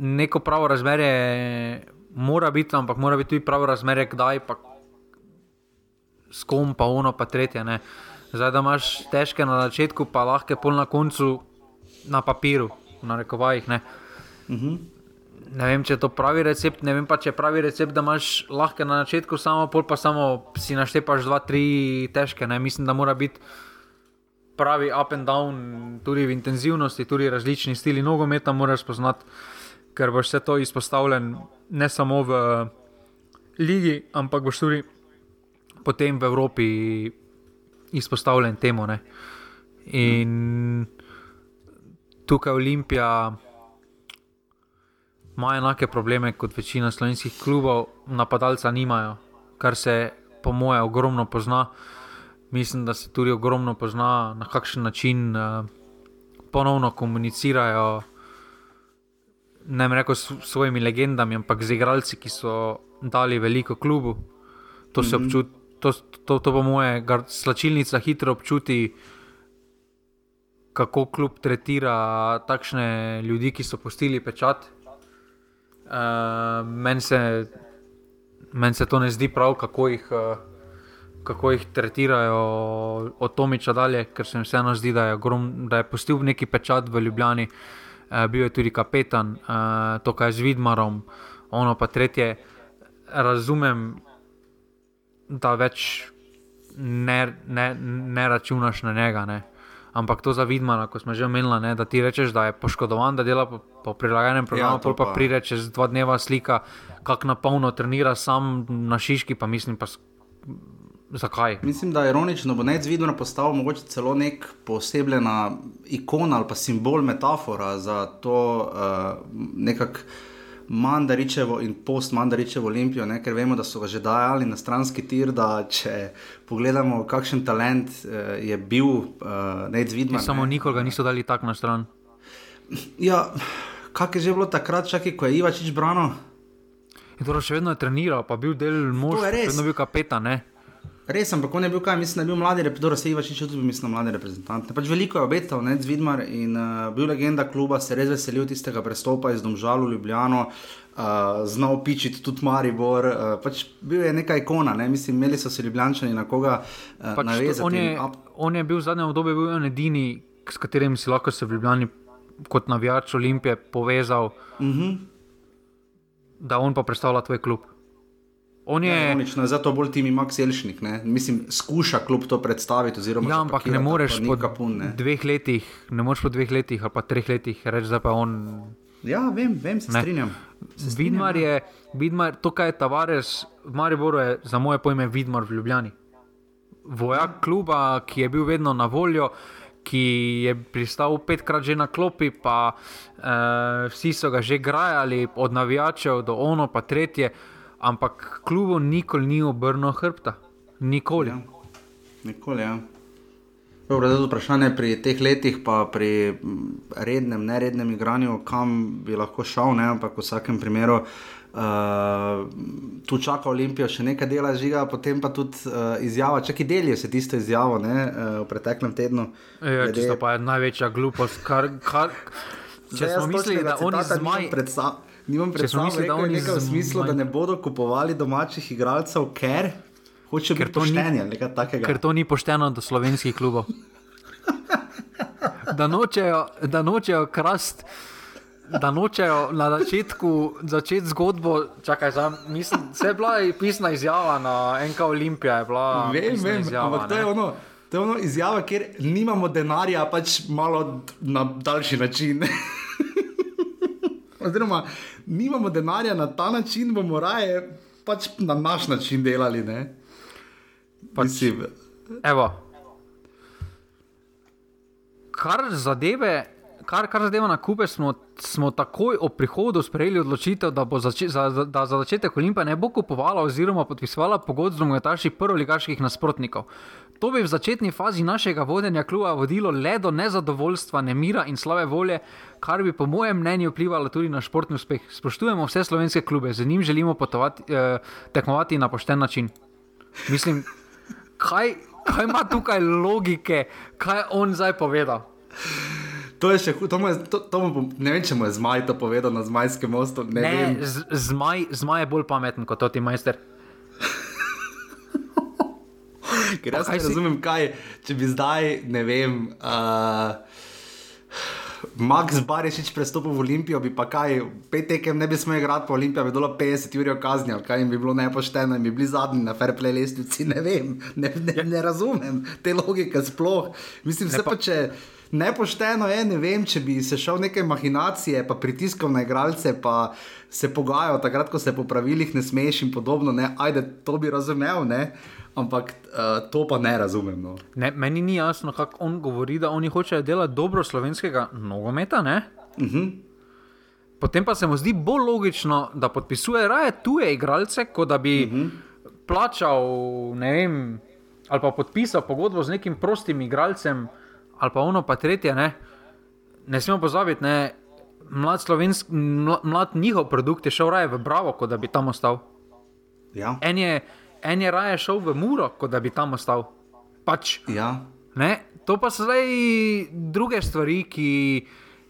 neko pravo razmerje mora biti, ampak mora biti tudi pravo razmerje, kdaj pa s kom, pa ono, pa tretje. Ne? Zdaj, da imaš težke na začetku, pa lahke pol na koncu na papiru, na rekovajih. Uh -huh ne vem, če je to pravi recept, ne vem pa, če je pravi recept, da imaš lahko na začetku samo, pol pa samo si naštepaš dva, tri težke. Ne? Mislim, da mora biti pravi up and down, tudi v intenzivnosti, tudi različni stili nogometa, moraš spoznati, ker boš vse to izpostavljen ne samo v ligi, ampak boš tudi potem v Evropi izpostavljen temu. Ne? In tukaj Olimpija ima enake probleme kot večina slovenskih klubov, napadalca nimajo, kar se po moje ogromno pozna. Mislim, da se tudi ogromno pozna, na kakšen način uh, ponovno komunicirajo. Ne rečem s svojimi legendami, ampak z igralci, ki so dali veliko klubu. To se mhm. občuti, to, to, to po moje, slačilnica hitro občuti, kako klub tretira takšne ljudi, ki so postili pečat. Uh, Meni se, men se to ne zdi prav, kako jih, uh, kako jih tretirajo od Tomiča dalje, ker se mi vseeno zdi, da je, grom, da je postil neki pečat v Ljubljani, uh, bil je tudi kapetan, uh, to kaj z Vidmarom, ono pa tretje. Razumem, da več ne, ne, ne računaš na njega. Ne ampak to za vidmana, ko smo že omenili, da ti rečeš, da je poškodovan, da dela po, po prilagajenem programu, ja, pa, pa pride čez dva dneva slika, kako na polno trenira sam na šiški, pa mislim pa. Zakaj? Mislim, da je ironično, bo neizvidno postal mogoče celo nek posebna ikona ali pa simbol, metafora za to uh, nekakšno Mandaričevo in post-Mandaričevo Olimpijo, ne? ker vemo, da so ga že dajali na stranski tir. Če pogledamo, kakšen talent uh, je bil, uh, ne izvidno. Samo nikogar niso dali tako na stran. Ja, kak je že bilo takrat, čakaj, ko je Ivačič branil? In torej še vedno je treniral, pa bil del moža, vedno bil kapetan. Ne? Res, ampak on je bil, kaj mislim, da je bil mladi reprezentant, se je pač tudi mislim, mladi reprezentant. Pač veliko je obetal, ne, Zvidmar in uh, bil legenda kluba, se je res veselil tistega prestopa iz Domžalu v Ljubljano, uh, znal pičiti tudi Maribor, uh, pač bil je neka ikona, ne, mislim, imeli so se Ljubljančani na koga uh, Pač navezati. on, je, on je bil v zadnjem obdobju bil en edini, s katerim si lahko se v Ljubljani kot navijač Olimpije povezal, Mhm. da on pa predstavlja tvoj klub. On je, ironično zato bolj timi Max Elšnik, ne? mislim, skuša klub to predstaviti. oziroma ja, ampak ne moreš po kapun, ne. dveh letih, ne moreš po dveh letih ali pa treh letih reči, da pa on Ja, vem, vem, se Ne. strinjam. Se Vidmar ja. je, Vidmar, to, kaj je Tavares v Mariboru, je za moje pojme Vidmar v Ljubljani. Vojak kluba, ki je bil vedno na voljo, ki je pristal petkrat že na klopi, pa uh, vsi so ga že grajali, od navijačev do ono, pa tretje, ampak klubu nikoli ni obrnil hrbta. Nikoli. Ja. Nikoli, ja. Dobro, zdaj je vprašanje pri teh letih, pa pri mm, rednem, nerednem igranju, kam bi lahko šel, ne? ampak v vsakem primeru. Uh, tu čaka Olimpija še nekaj dela žiga, potem pa tudi uh, izjava, če ki delijo se tisto izjavo ne, uh, v preteklem tednu. Ja, glede- tisto pa je največja glupost. Kar, kar, če jaz smo mislili, da oni zmaj. predsta- Nimam mislili, da oni nekaj v smislu, da ne bodo kupovali domačih igralcev, ker hočejo Ker biti to ni- nekaj takega. Ker to ni pošteno do slovenskih klubov. Da nočejo, da nočejo krast, da nočejo na začetku začeti zgodbo. Čakaj, za, mislim, vse je bila pisna izjava na NK Olimpija. Je bila Vem, vem, izjava, ampak to je ono. To je ono izjava, kjer nimamo denarja, pač malo na daljši način. Oziroma, nimamo denarja na ta način, bomo raje pač na naš način delali. Ne? Pač- Mislim, Evo. Kar zadeve, kar, kar zadeva na kupe, smo, smo takoj ob prihodu sprejeli odločitev, da, bo zače, za, za- da za začetek Olimpija ne bo kupovala oziroma podpisovala pogodb z nogometaši prvoligaških nasprotnikov. To bi v začetni fazi našega vodenja kluba vodilo le do nezadovoljstva, nemira in slabe volje, kar bi po mojem mnenju vplivalo tudi na športni uspeh. Spoštujemo vse slovenske klube, z njim želimo potovati, eh, tekmovati na pošten način. Mislim, kaj, kaj ima tukaj logike, kaj je on zdaj povedal? To je še hudo. To, je- to, to bom- ne vem, če mu je zmaj to povedal na zmajskem mostu. Ne, ne z- zmaj, zmaj je bolj pameten kot ti majster. Ker jaz ne razumem, kaj, če bi zdaj, ne vem, uh, Max Barišič prestopil v Olimpijo, bi pa kaj, pet tekem ne bi smel igrati po Olimpiji, bi bilo 50 ur kazni, kaj jim bi bilo nepošteno in bi bili zadnji na fair play lestvici, ne vem, ne, ne, ne razumem te logike sploh. Mislim, vse pa če. Nepošteno je, ne vem, če bi se šel neke mahinacije, pa pritiskal na igralce, pa se pogajal, takrat, ko se po pravilih ne smeš in podobno. Ne? Ajde, to bi razumel, ne? ampak uh, to pa ne razumem. No. Ne, meni ni jasno, kako on govori, da oni hočejo delati dobro slovenskega nogometa. Ne? Uh -huh. Potem pa se mu zdi bolj logično, da podpisuje raje tuje igralce, kot da bi uh -huh. plačal, ne vem, ali pa podpisal pogodbo z nekim prostim igralcem, ali pa ono pa tretje. Ne, ne smemo pozabiti, ne, mlad, slovensk, mla- mlad njihov produkt je šel raje v Bravo, kot da bi tam ostal. Ja. En je, en je raje šel v Muro, kot da bi tam ostal. Pač, Ja. ne, to pa so zdaj druge stvari, ki,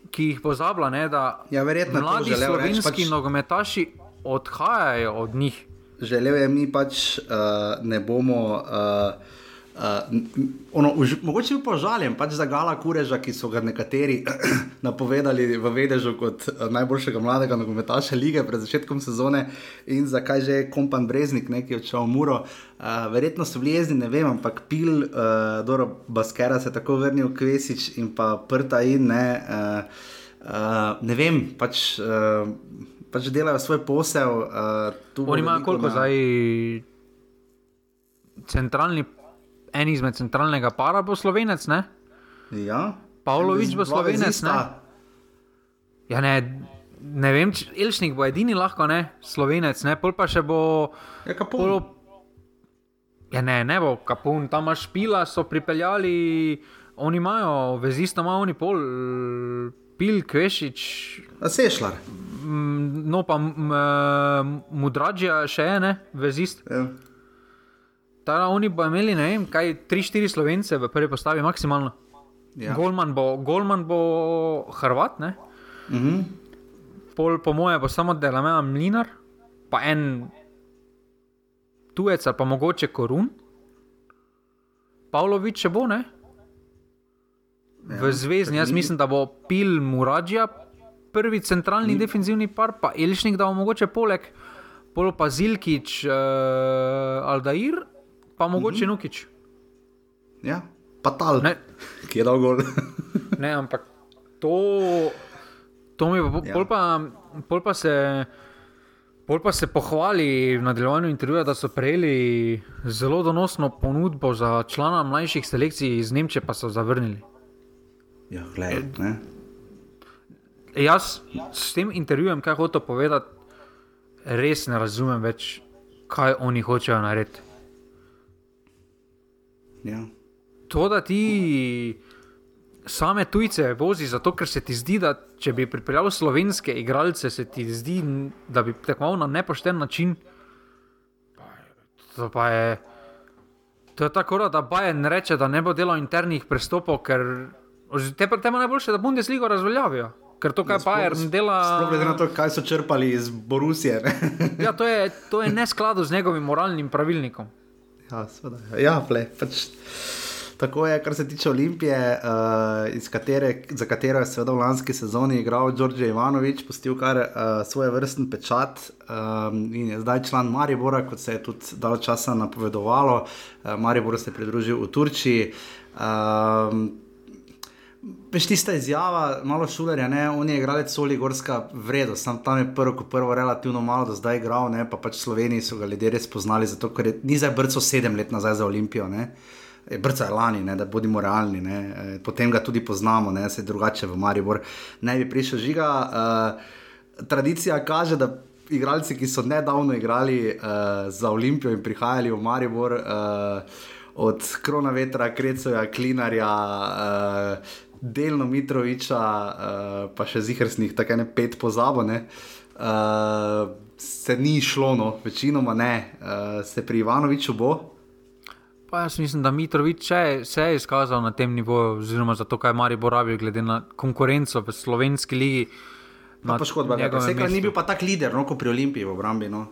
ki jih pozablja. Ne, Ja, verjetno mladi slovenski pač- nogometaši odhajajo od njih. Želel je mi pač uh, ne bomo. Uh, Uh, ono, už, mogoče pa žaljen pač za Gala Kureža, ki so ga nekateri napovedali v Vedežu kot uh, najboljšega mladega nogometaša lige pred začetkom sezone in zakaj že je kompan Breznik, ne, ki je odšel v Muro. Uh, verjetno so bili jezni, ne vem, ampak pil, uh, Doro Baskera se je tako vrnil, Kvesič in pa Prta in ne. Uh, uh, ne vem, pač. Uh, Pač delajo svoj posel. Uh, Oni imajo koliko na- zdaj centralni, en izmed centralnega para bo slovenec, ne? Ja. Pavlović bo Slovenec, vezista. ne? Ja, ne, ne vem, če Elšnik bo edini lahko, ne, slovenec, ne, pol pa še bo. Ja, kapun. Polo, ja, ne, ne bo, kapun, tam imaš špila, so pripeljali, oni imajo, vezista ima oni pol, pil, kvešič, A Sešlar. mm, no pa eh, mudrađija še ene, vezist. Ja. Ta, oni bodo imeli, ne vem, kaj 3-4 slovence v prvi postavi, maksimalno. Ja. Golman, bo, Golman bo Hrvat, ne? Mhm. Pol, po mojem, bo samo Delamea Mlinar, pa en tujec, ali pa mogoče Korun. Pavlović še bo, ne? Ja, V zvezdni, jaz mislim, da bo Pil Muradžija, prvi centralni Ni- defensivni par, pa Elšnik, da bo mogoče poleg, pol pa Zilkič, uh, Aldair, pa mogoče Mhm. Nukič. Ja, Patal, Ne, ki je dal gol. ne, ampak to, to mi bo, Ja. pol, pa, pol pa se. Pol pa se pohvali v nadaljevanju intervjuja, da so prejeli zelo donosno ponudbo za člana mlajših selekcij iz Nemčije, pa so zavrnili. ja, gledaj, ne. Jaz s tem intervjujem, kaj hočem povedati, res ne razumem več, kaj oni hočejo narediti. Ja. To, da ti same tujce vozi, zato ker se ti zdi, da če bi pripeljal slovenske igralce, se ti zdi, da bi tekmoval na nepošten način. To pa je. To je tako, da Bajen reče, da ne bo delal internih prestopov, ker te pa temu najboljše, da Bundesligo razveljavijo. Ker to, kar Bajen dela. Sploh glede na to, kaj so črpali iz Borusije. Ja, to je, to je neskladno z njegovim moralnim pravilnikom. Ja, seveda. Ja, ple, pač, tako je, kar se tiče Olimpije, uh, katere, za katero je seveda v lanski sezoni igral Đorđe Ivanovič, pustil kar uh, svoj vrsten pečat um, in je zdaj član Maribora, kot se je tudi dalj časa napovedovalo. Uh, Maribor se je pridružil v Turčiji. Um, Veš, tista izjava, malo šulerja, ne? on je igralec Soli Gorska, vredno, sam tam je prvo, kot prvo, relativno malo do zdaj igral, ne? pa pač v Sloveniji so ga ljudje res poznali, zato ker je, ni zdaj brco sedem let nazaj za Olimpijo. Ne? Je Brca je lani, ne, da bodimo realni, ne. E, potem ga tudi poznamo, ne, se drugače v Maribor ne bi prišel žiga. Uh, tradicija kaže, da igralci, ki so nedavno igrali uh, za Olimpijo in prihajali v Maribor, uh, od Krona Vetra, Krecoja, Klinarja, uh, delno Mitroviča, uh, pa še zihrsnih, tako ne pet pozabo. Ne? Uh, se ni šlo, no, večinoma ne, uh, se pri Ivanoviču bo. Pa jaz mislim, da Mitrovič še- se je izkazal na tem nivoju, oziroma zato, kaj Maribor rabi, glede na konkurenco v slovenski ligi. Pa poškodba, njegovem Sekar ni bil pa tak lider, no, kot pri Olimpiji v obrambi. No.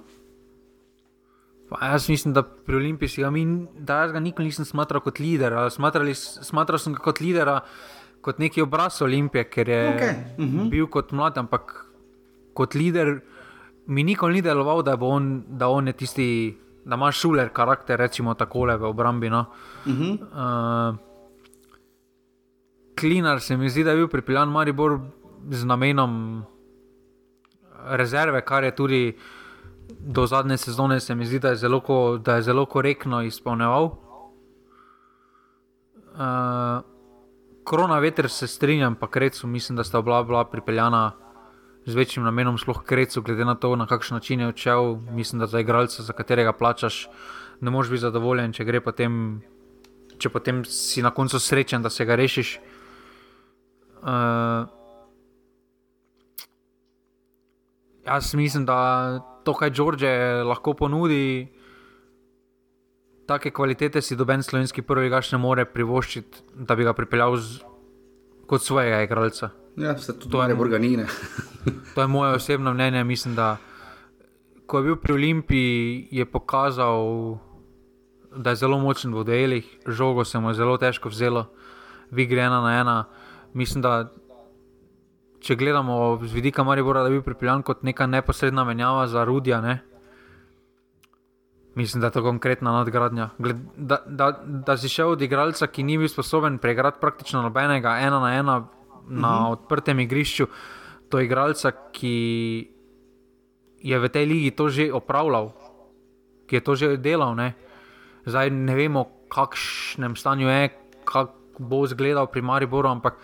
Pa jaz mislim, da pri Olimpiji si ga, mi, da jaz ga nikoli nisem smatral kot lider. Smatrali, smatral sem ga kot lidera, kot neki obraz Olimpije, ker je Okej, mhm. bil kot mlad, ampak kot lider mi nikoli ni deloval, da, on, da on je tisti, da ima šuler karakter, recimo takole v obrambi. No. Mhm. Uh, Klinar se mi zdi, da je bil pripeljan Maribor z namenom rezerve, kar je tudi do zadnje sezone, se mi zdi, da je zelo, ko, da je zelo korektno izpolnjeval. Uh, Korona veter se strinjam, pa Krecu mislim, da sta bila, bila pripeljana z večjim namenom, sploh Krecu, glede na to, na kakšen način je odšel. Mislim, da za igralca, za katerega plačaš, ne moreš biti zadovoljen, če gre potem, če potem si na koncu srečen, da se ga rešiš. Uh, jaz mislim, da to, kar Đorđe lahko ponudi, take kvalitete si doben slovenski prvi gaš ne more privoščiti, da bi ga pripeljal z, kot svojega igralca. Ja, se tudi To je- Maribor ga ni. ne. To je moje osebno mnenje. Mislim, da ko je bil pri Olimpiji, je pokazal, da je zelo močen v duelih, žogo se mu je zelo težko vzelo, vi gre ena na ena. Mislim, da če gledamo z vidika Maribora, da bi bil pripeljan kot neka neposredna menjava za Rudija. Ne? Mislim, da je to konkretna nadgradnja. Gled, da, da, da si šel od igralca, ki ni bil sposoben preigrati praktično nobenega, ena na ena na uh -huh. odprtem igrišču, do igralca, ki je v tej ligi to že opravljal, ki je to že delal. Ne? Zdaj ne vemo, kakšnem stanju je, kako bo izgledal pri Mariboru, ampak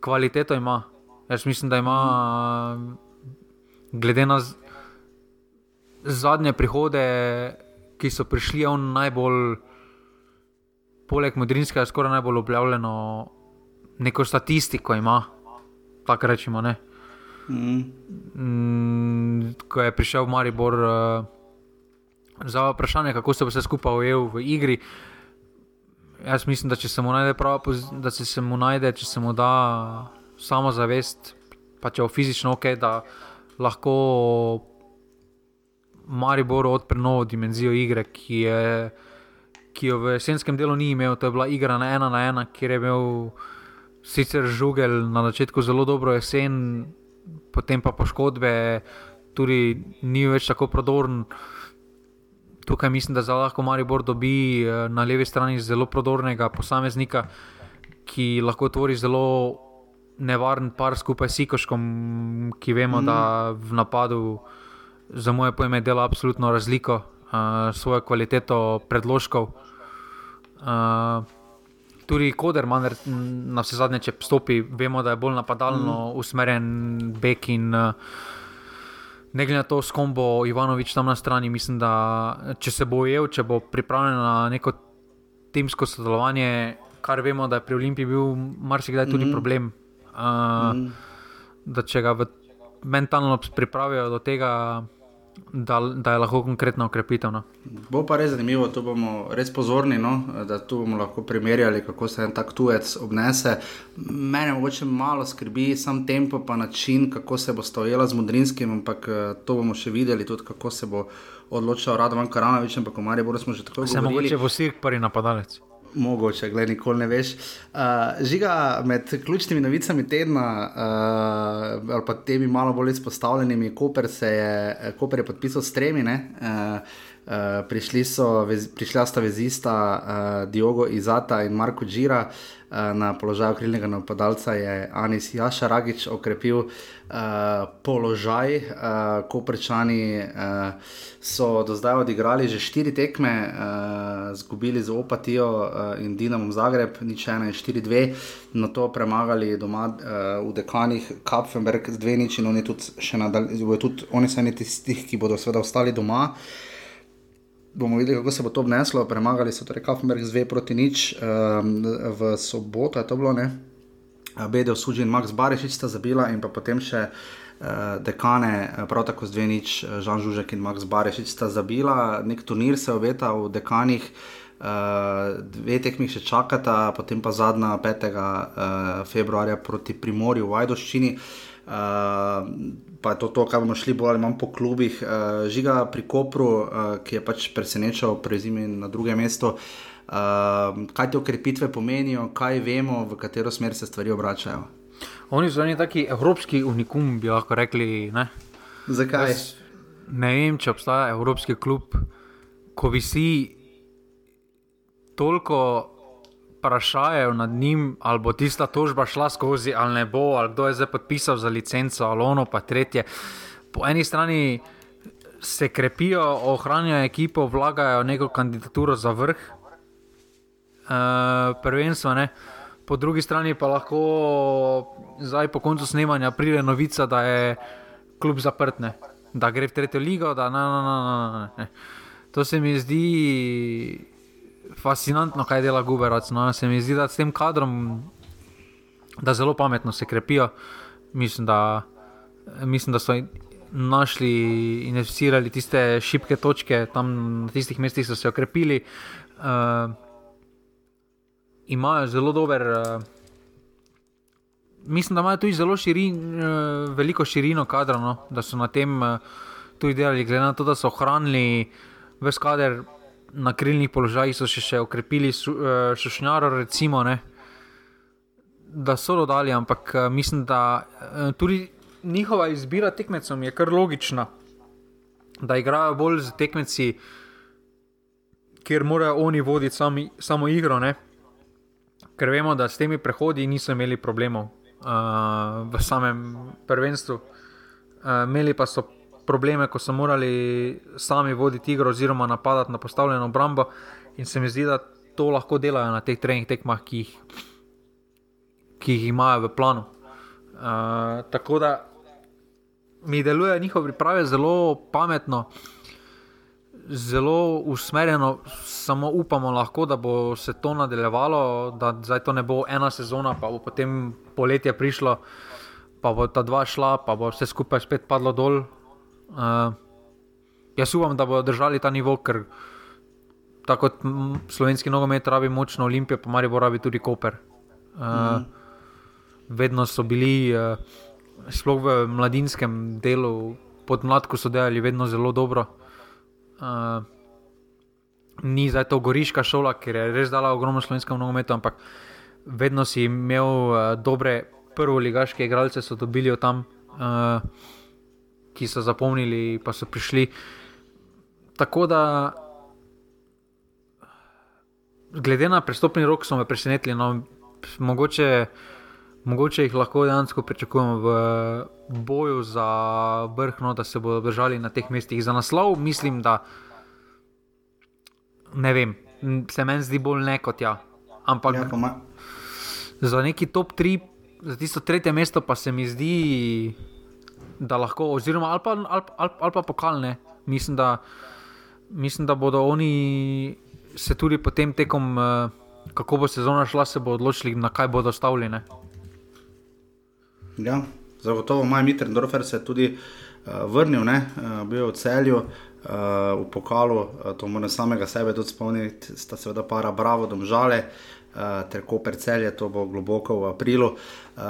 kvaliteto ima. Jaz mislim, da ima, glede na zadnje prihode, ki so prišli, on najbolj, poleg Modrinskega, skoraj najbolj objavljeno neko statistiko ima. Tako rečemo. Ne? Mhm. Mm, ko je prišel v Maribor, uh, Za vprašanje, kako se bo vse skupaj ujel v igri. Jaz mislim, da če se mu najde, prav, da se mu najde, če se mu da samo zavest, pa če je fizično ok, da lahko Maribor odpre novo dimenzijo igre, ki, je, ki jo v jesenskem delu ni imel. To je bila igra na ena na ena, kjer je imel sicer žugel na začetku zelo dobro jesen, potem pa poškodbe, tudi ni več tako prodoren. Tukaj mislim, da lahko Maribor dobi eh, na levi strani zelo prodornega posameznika, ki lahko tvori zelo nevaren par skupaj s Sikoškom, ki vemo, mm. da v napadu za moje pojme dela absolutno razliko, uh, svojo kvaliteto predložkov. Uh, tudi Koder, manj, na vse zadnje, če stopi, vemo, da je bolj napadalno mm. usmerjen Bek in uh, ne glede na to, s kom bo Ivanovič tam na strani, mislim, da če se bo ujel, če bo pripravljen na neko timsko sodelovanje, kar vemo, da je pri Olimpiji bil marsikdaj tudi mm. problem mm. da če ga mentalno pripravijo do tega, da, da je lahko konkretno ukrepitev. No. Bo pa res zanimivo, tu bomo res pozorni, no, da tu bomo lahko primerjali, kako se en tak tujec obnese. Mene mogoče malo skrbi sam tempo, pa način, kako se bo stojila z Mudrinskim, ampak eh, to bomo še videli, tudi kako se bo odločil Radovan Karanovič, ampak v Mariju smo že tako dolgo. Se mogoče bo sir prvi napadalec. Mogoče, gledaj, nikoli ne veš. Uh, žiga med ključnimi novicami tedna, uh, ali pa temi malo bolj izpostavljenimi, Koper, je, Koper je podpisal s tremi. Uh, uh, prišli so, vez, prišla sta vezista uh, Diogo Izata in Marko Džira. Eh, na položaju krilnega napadalca je Anis Jašaragič okrepil uh, položaj, uh, ko prečani uh, so do zdaj odigrali že štiri tekme, uh, zgubili z Opatijo uh, in Dinamom Zagreb, nič ena in štiri dve, na to premagali doma uh, v dekanih Kapfenberg z dve nič in oni tudi nadaljujejo, tudi oni so eni tistih, ki bodo seveda ostali doma. Uh, bomo videli, kako se bo to obneslo. Premagali so torej Kaffenberg z 2 proti nič um, v soboto, je to bilo ne. Bedel Sužin, Max Barišič sta zabila in pa potem še uh, dekane, prav tako z 2 nič, Žan Žužek in Max Barišič sta zabila. Nek turnir se obeta v dekanih. Uh, dve tekmi še čakata, potem pa zadnja 5. Uh, februarja proti Primorju v Vajdoščini. Uh, pa je to, to, kar bomo šli bolj ali manj po klubih. Uh, žiga pri Kopru, uh, ki je pač presenečal pred zimi na drugem mestu. Uh, kaj te okrepitve pomenijo, kaj vemo, v katero smer se stvari obračajo? Oni so neki taki evropski unikum, bi lahko rekli. Ne? Zakaj? Jaz ne vem, če obstaja evropski klub, ko visi toliko vprašajo nad njim, ali bo tista tožba šla skozi, ali ne bo, ali kdo je zdaj podpisal za licenco, ali ono pa tretje. Po eni strani se krepijo, ohranjajo ekipo, vlagajo neko kandidaturo za vrh, uh, prvenstvo. Ne? Po drugi strani pa lahko zdaj po koncu snemanja pride novica, da je klub zaprt, ne? da gre v tretjo ligo. Da, na, na, na, na, to se mi zdi fascinantno, kaj dela Guberac. No, se mi zdi, da s tem kadrom, da zelo pametno se krepijo. Mislim, da, mislim, da so našli in investirali tiste šibke točke, tam na tistih mestih so se okrepili. Uh, imajo zelo dober. Uh, Mislim, da imajo tudi zelo širin, veliko širino kadra, no? da so na tem tudi delali, glede na to, da so ohranili vse kader, na krilnih položajih so še, še okrepili šušnjaro, eh, recimo, ne, da so dodali, ampak eh, mislim, da eh, tudi njihova izbira tekmecev je kar logična, da igrajo bolj z tekmeci, kjer morajo oni voditi sami, samo igro. Ne. Ker vemo, da s temi prehodi niso imeli problemov uh, v samem prvenstvu, uh, imeli pa so probleme, ko so morali sami voditi igro oziroma napadati na postavljeno obrambo. In se mi zdi, da to lahko delajo na teh trenih tekmah, ki jih, ki jih imajo v planu. Uh, tako da mi deluje njihov priprave zelo pametno, zelo usmerjeno, samo upamo lahko, da bo se to nadaljevalo, da zdaj to ne bo ena sezona, pa bo potem poletje prišlo, pa bo ta dva šla, pa bo vse skupaj spet padlo dol. Uh, jaz upam, da bodo držali ta nivo, ker tako kot slovenski nogomet rabi močno Olimpijo, pa Maribor rabi tudi Koper. Uh, mm. Vedno so bili, uh, sploh v mladinskem delu, pod mladko so delali vedno zelo dobro. Uh, ni zdaj to goriška šola, ker je res dala ogromno slovenskemu nogometu, ampak vedno si imel uh, dobre prvoligaške igralce, so dobili od tam, uh, ki so zapomnili, pa so prišli. Tako da, glede na prestopni rok, so me presenetili. No, mogoče, mogoče jih lahko dejansko pričakujemo v boju za vrh, no, da se bodo držali na teh mestih. Za naslov mislim, da ne vem, se meni zdi bolj ne kot ja. Ampak Ja, za neki top 3, za tisto tretje mesto, pa se mi zdi, da lahko, oziroma ali pa, ali, ali, pa pokalne. Mislim da, mislim, da bodo oni se tudi potem tekom, eh, kako bo sezona šla, se bodo odločili, na kaj bodo stavljene. ja, zagotovo Maj Mitrendorfer se je tudi uh, vrnil, ne, uh, bil je v celju. Uh, v pokalu, uh, to moram samega sebe tudi spomniti, sta seveda para Bravo, Domžale, uh, ter Koper celje, to bo globoko v aprilu, uh,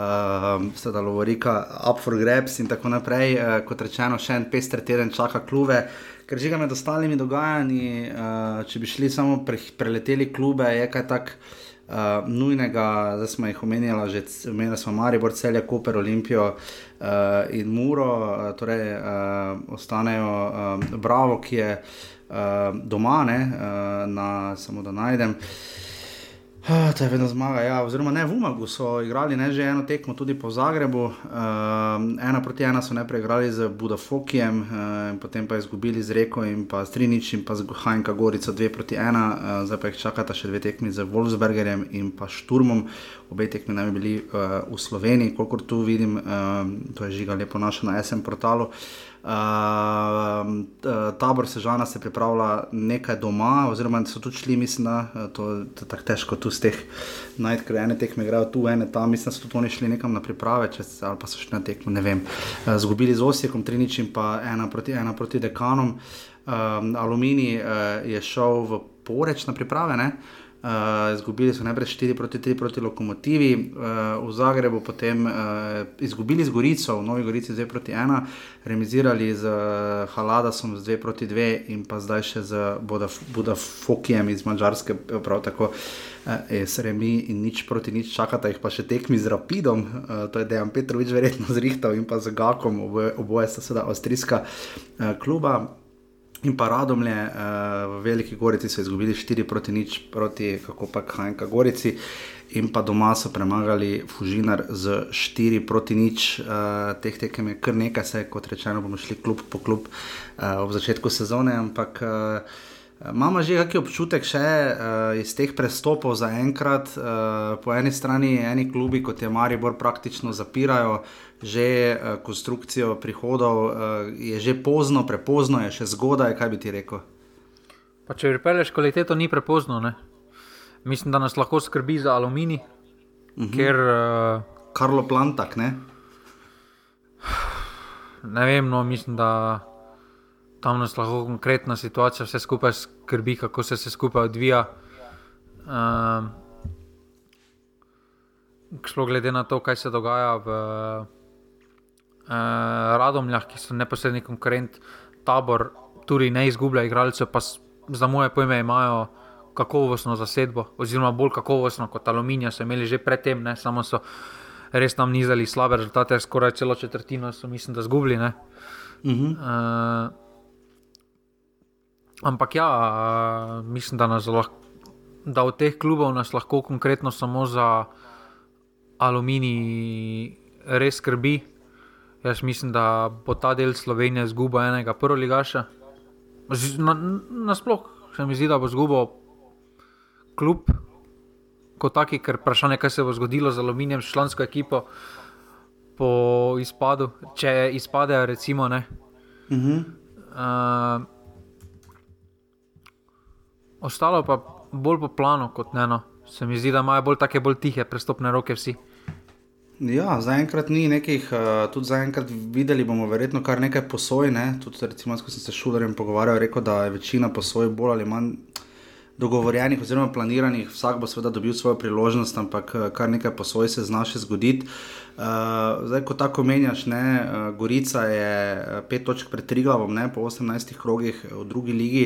seveda Lovorika, Up for Grabs in tako naprej. Uh, kot rečeno, še en pester teden čaka klube, ker žiga med ostalimi dogajanji, uh, če bi šli samo pre, preleteli klube, je kaj tak. Uh, nujnega, zdaj smo jih omenjali, že omenjali smo Maribor, Celje, Koper, Olimpijo uh, in Muro, uh, torej uh, ostanejo uh, Bravo, ki je uh, doma, ne, uh, na, samo da najdem. To je vedno zmaga. Ja, oziroma, ne, v Umagu so igrali ne, že eno tekmo, tudi po Zagrebu. Uh, ena proti ena so najprej igrali z Budafokijem, uh, potem pa izgubili z Reko in pa s Trinič in pa z Hajnka Gorico 2 proti 1. Uh, zdaj pa jih čakata še dve tekmi z Wolfsbergerjem in pa Šturmom. Obe tekmi naj bi bili uh, v Sloveniji, kolikor tu vidim, uh, to je žiga lepo našo na SM portalu. Uh, tabor Sežana se pripravlja nekaj doma, oziroma so tudi šli, mislim, da eh, to, to je tako težko tu z teh najti, ker ene tekme igrajo tu, ene tam, mislim, da so tudi oni šli nekam na priprave, če, se- ali pa so šli na tekmo, ne vem. Uh, zgubili z Osijekom, Trinič in pa ena proti, ena proti dekanom. Um, Aluminij uh, je šel v poreč na priprave, ne? Uh, izgubili so najprej 4 proti 3 proti lokomotivi, uh, v Zagrebu, potem uh, izgubili z Gorico, v Novi Gorici 2 proti 1, remizirali z uh, Haladasom z 2 proti 2 in pa zdaj še z Budaf- Budafokijem iz Mačarske, prav tako uh, je Sremi in nič proti nič, čakata jih pa še tekmi z Rapidom, uh, to je Dejan Petrovič verjetno zrihtal in pa z Gakom, oboje, oboje sta seveda avstrijska uh, kluba. In pa Radomlje uh, v Veliki Gorici so izgubili 4 proti nič, proti kako pa Hajnka Gorici, in pa doma so premagali Fužinar z 4 proti nič. Uh, teh tekem je kar nekaj, saj kot rečeno bomo šli klub po klub uh, ob začetku sezone, ampak. Uh, Imamo že kakšen občutek še uh, iz teh prestopov za enkrat. Uh, po eni strani eni klubi, kot je Maribor, praktično zapirajo že uh, konstrukcijo prihodov, uh, je že pozno, prepozno, je še zgodaj, kaj bi ti rekel. Pa če pripelješ kvaliteto, ni prepozno. Ne? Mislim, da nas lahko skrbi za aluminij, uh -huh. ker uh, Karlo Plantak, ne? ne vem, no, mislim, da tam nas lahko konkretna situacija vse skupaj skrbi, kako se vse skupaj odvija. Um, Šlo glede na to, kaj se dogaja v Radomljah, ki so neposredni konkurent, tabor, tudi ne izgublja igralcev, pa za moje pojme imajo kakovostno zasedbo, oziroma bolj kakovostno kot aluminija, so imeli že predtem, ne, samo so res tam nizali slabe rezultate, skoraj celo četrtino so, mislim, da zgubili. ne. Uh -huh. Uh, ampak ja, uh, mislim, da, lahko, da od teh klubov nas lahko konkretno samo za aluminij res skrbi. Jaz mislim, da bo ta del Slovenije izgubil enega prvoligaša. Z- Na, nasploh se mi zdi, da bo izgubil klub kot taki, ker vprašanje, kaj se bo zgodilo z aluminijem, s člansko ekipo po izpadu, če izpadejo, recimo. Ne, Uh -huh. Uh, ostalo pa bolj po planu kot ne. No. Se mi zdi, da imajo bolj take bolj tihe prestopne roke vsi. Ja, zaenkrat ni nekih, uh, tudi zaenkrat videli bomo verjetno kar nekaj posoj. Ne? Tudi, recimo, ko sem se s šulerjem pogovarjal, rekel, da je večina posoj bolj ali manj dogovorjenih oziroma planiranih, vsak bo seveda dobil svojo priložnost, ampak eh, kar nekaj posoj se zna še zgoditi. Uh, zdaj, ko tako menjaš, ne, uh, Gorica je pet točk pred Triglavom, ne, po 18 krogih v drugi ligi.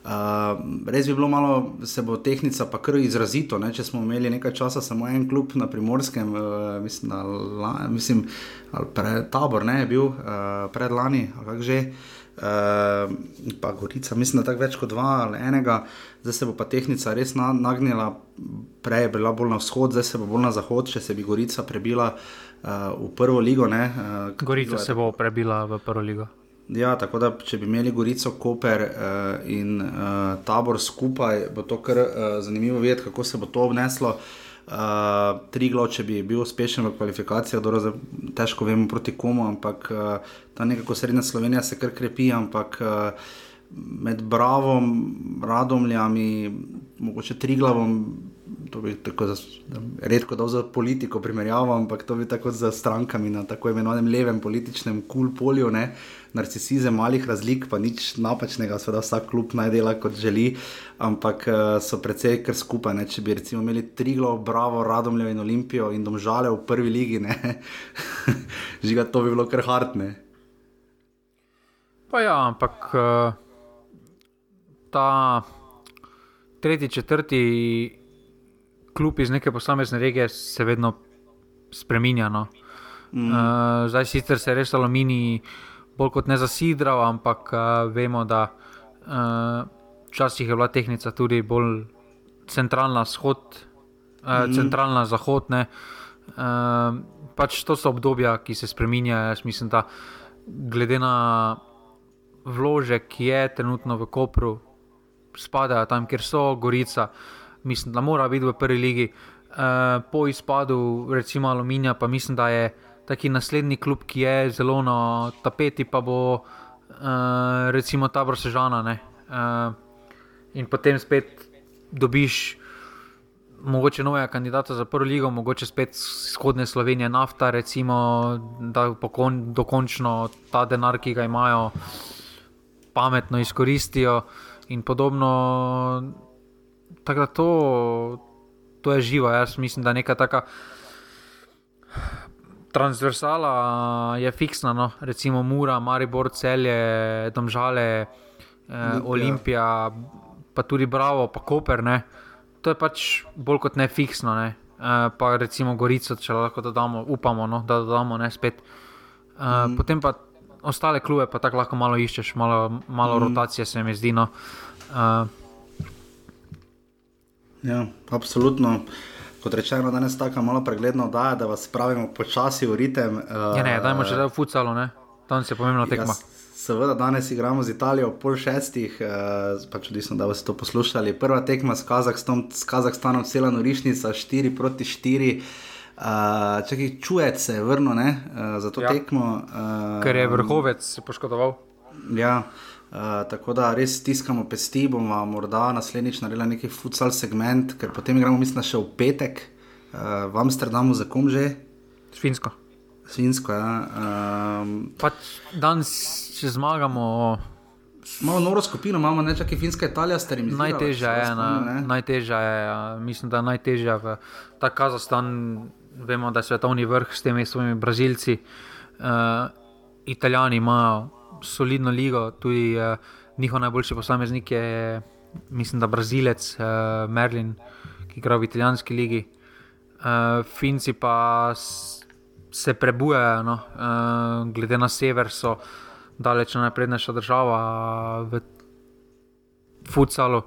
Uh, res bi bilo malo, se bo tehnica pa kar izrazito. Ne, če smo imeli nekaj časa samo en klub na primorskem, uh, mislim, da la, mislim, pred, tabor ne je bil uh, predlani, ali kako že. Uh, pa Gorica, mislim, da tako več kot dva ali enega, zdaj se bo pa tehnica res nagnila, prej je bila bolj na vzhod, zdaj se bo bolj na zahod, če se bi Gorica prebila uh, v prvo ligo. Uh, Gorica se bo prebila v prvo ligo. Ja, tako da, če bi imeli Gorico, Koper uh, in uh, tabor skupaj, bo to kar uh, zanimivo videti, kako se bo to obneslo. Uh, Uh, Triglo, če bi bil uspešen v kvalifikacijah, dobro, težko vemo proti komu, ampak uh, ta nekako srednja Slovenija se kar krepi, ampak uh, med Bravom, Radomljami, mogoče Triglavom, to bi tako za, redko dal za politiko primerjavo, ampak to bi tako za strankami na tako imenovanem levem političnem kul cool polju, ne, narcisizem malih razlik, pa nič napačnega, seveda vsak klub naj dela kot želi, ampak uh, so precej kar skupaj, ne, če bi recimo imeli Triglo, Bravo, Radomljo in Olimpijo in Domžale v prvi ligi, žiga to bi bilo kar hartne. Pa ja, ampak uh, ta tretji, četrti klub iz neke posamezne regije se vedno spremenja. No. Mm. Uh, zdaj sicer se je res aluminij bolj kot ne zasidral, ampak uh, vemo, da uh, včasih je bila tehnika tudi bolj centralna, shod, uh, mm. centralna zahod. Uh, pač to so obdobja, ki se spremenjajo. Jaz mislim, da glede na vložek, ki je trenutno v Kopru, spadajo tam, kjer so Gorica mislim, da mora biti v prvi legi. Uh, po izpadu, recimo Aluminija, pa mislim, da je taki naslednji klub, ki je zelo na tapeti, pa bo uh, recimo ta Brsežana. Uh, in potem spet dobiš mogoče novega kandidata za prvo ligo, mogoče spet vzhodne Slovenije, nafta, recimo, da pokon, dokončno ta denar, ki ga imajo, pametno izkoristijo in podobno. Tako da to, to je živo. Jaz mislim, da neka taka transversala je fiksna. No? Recimo Mura, Maribor, Celje, Domžale, eh, Olimpija, pa tudi Bravo, pa Koper. Ne? To je pač bolj kot ne fiksno. Ne? Uh, pa recimo Gorico, če lahko dodamo, upamo, no, da dodamo ne spet. Uh, mm. Potem pa ostale klube, pa tako lahko malo iščeš, malo, malo mm. rotacije se mi zdi. No. Uh, Ja, absolutno. Kot rečeno, danes tako malo pregledno da, da vas pravimo počasi v ritem. Uh, ja, ne, dajmo že da v futsalo, ne? Tam se pomembno tekma. Ja, seveda, danes igramo z Italijo ob pol šestih, uh, pač odvisno, da ste to poslušali. Prva tekma s, Kazahstom, s Kazahstanom, cela norišnica, 4 proti 4. Uh, čujete, se je vrnil uh, za to ja. tekmo. Uh, Ker je vrhovec poškodoval. Ja. Uh, tako da res stiskamo pesti, bomo morda naslednjič naredili neki futsal segment, ker potem gremo, mislim, še v petek uh, v Amsterdamu, za kom že? Svinsko. Svinsko, ja. Um, pač danes, če zmagamo. Malo noro skupino imamo, ne čakaj finska Italija, starim. Najtežja je, na, najtežja je, ja. mislim, da je najtežja v ta Kazahstan. Vemo, da je svetovni vrh s temi svojimi Brazilci. Uh, Italijani imajo solidno ligo, tudi uh, njihov najboljši posameznik je, mislim, da Brazilec, uh, Merlin, ki igra v italijanski ligi. Uh, Finci pa se prebujajo, no? uh, glede na sever, so daleč najprednejša država v futsalu.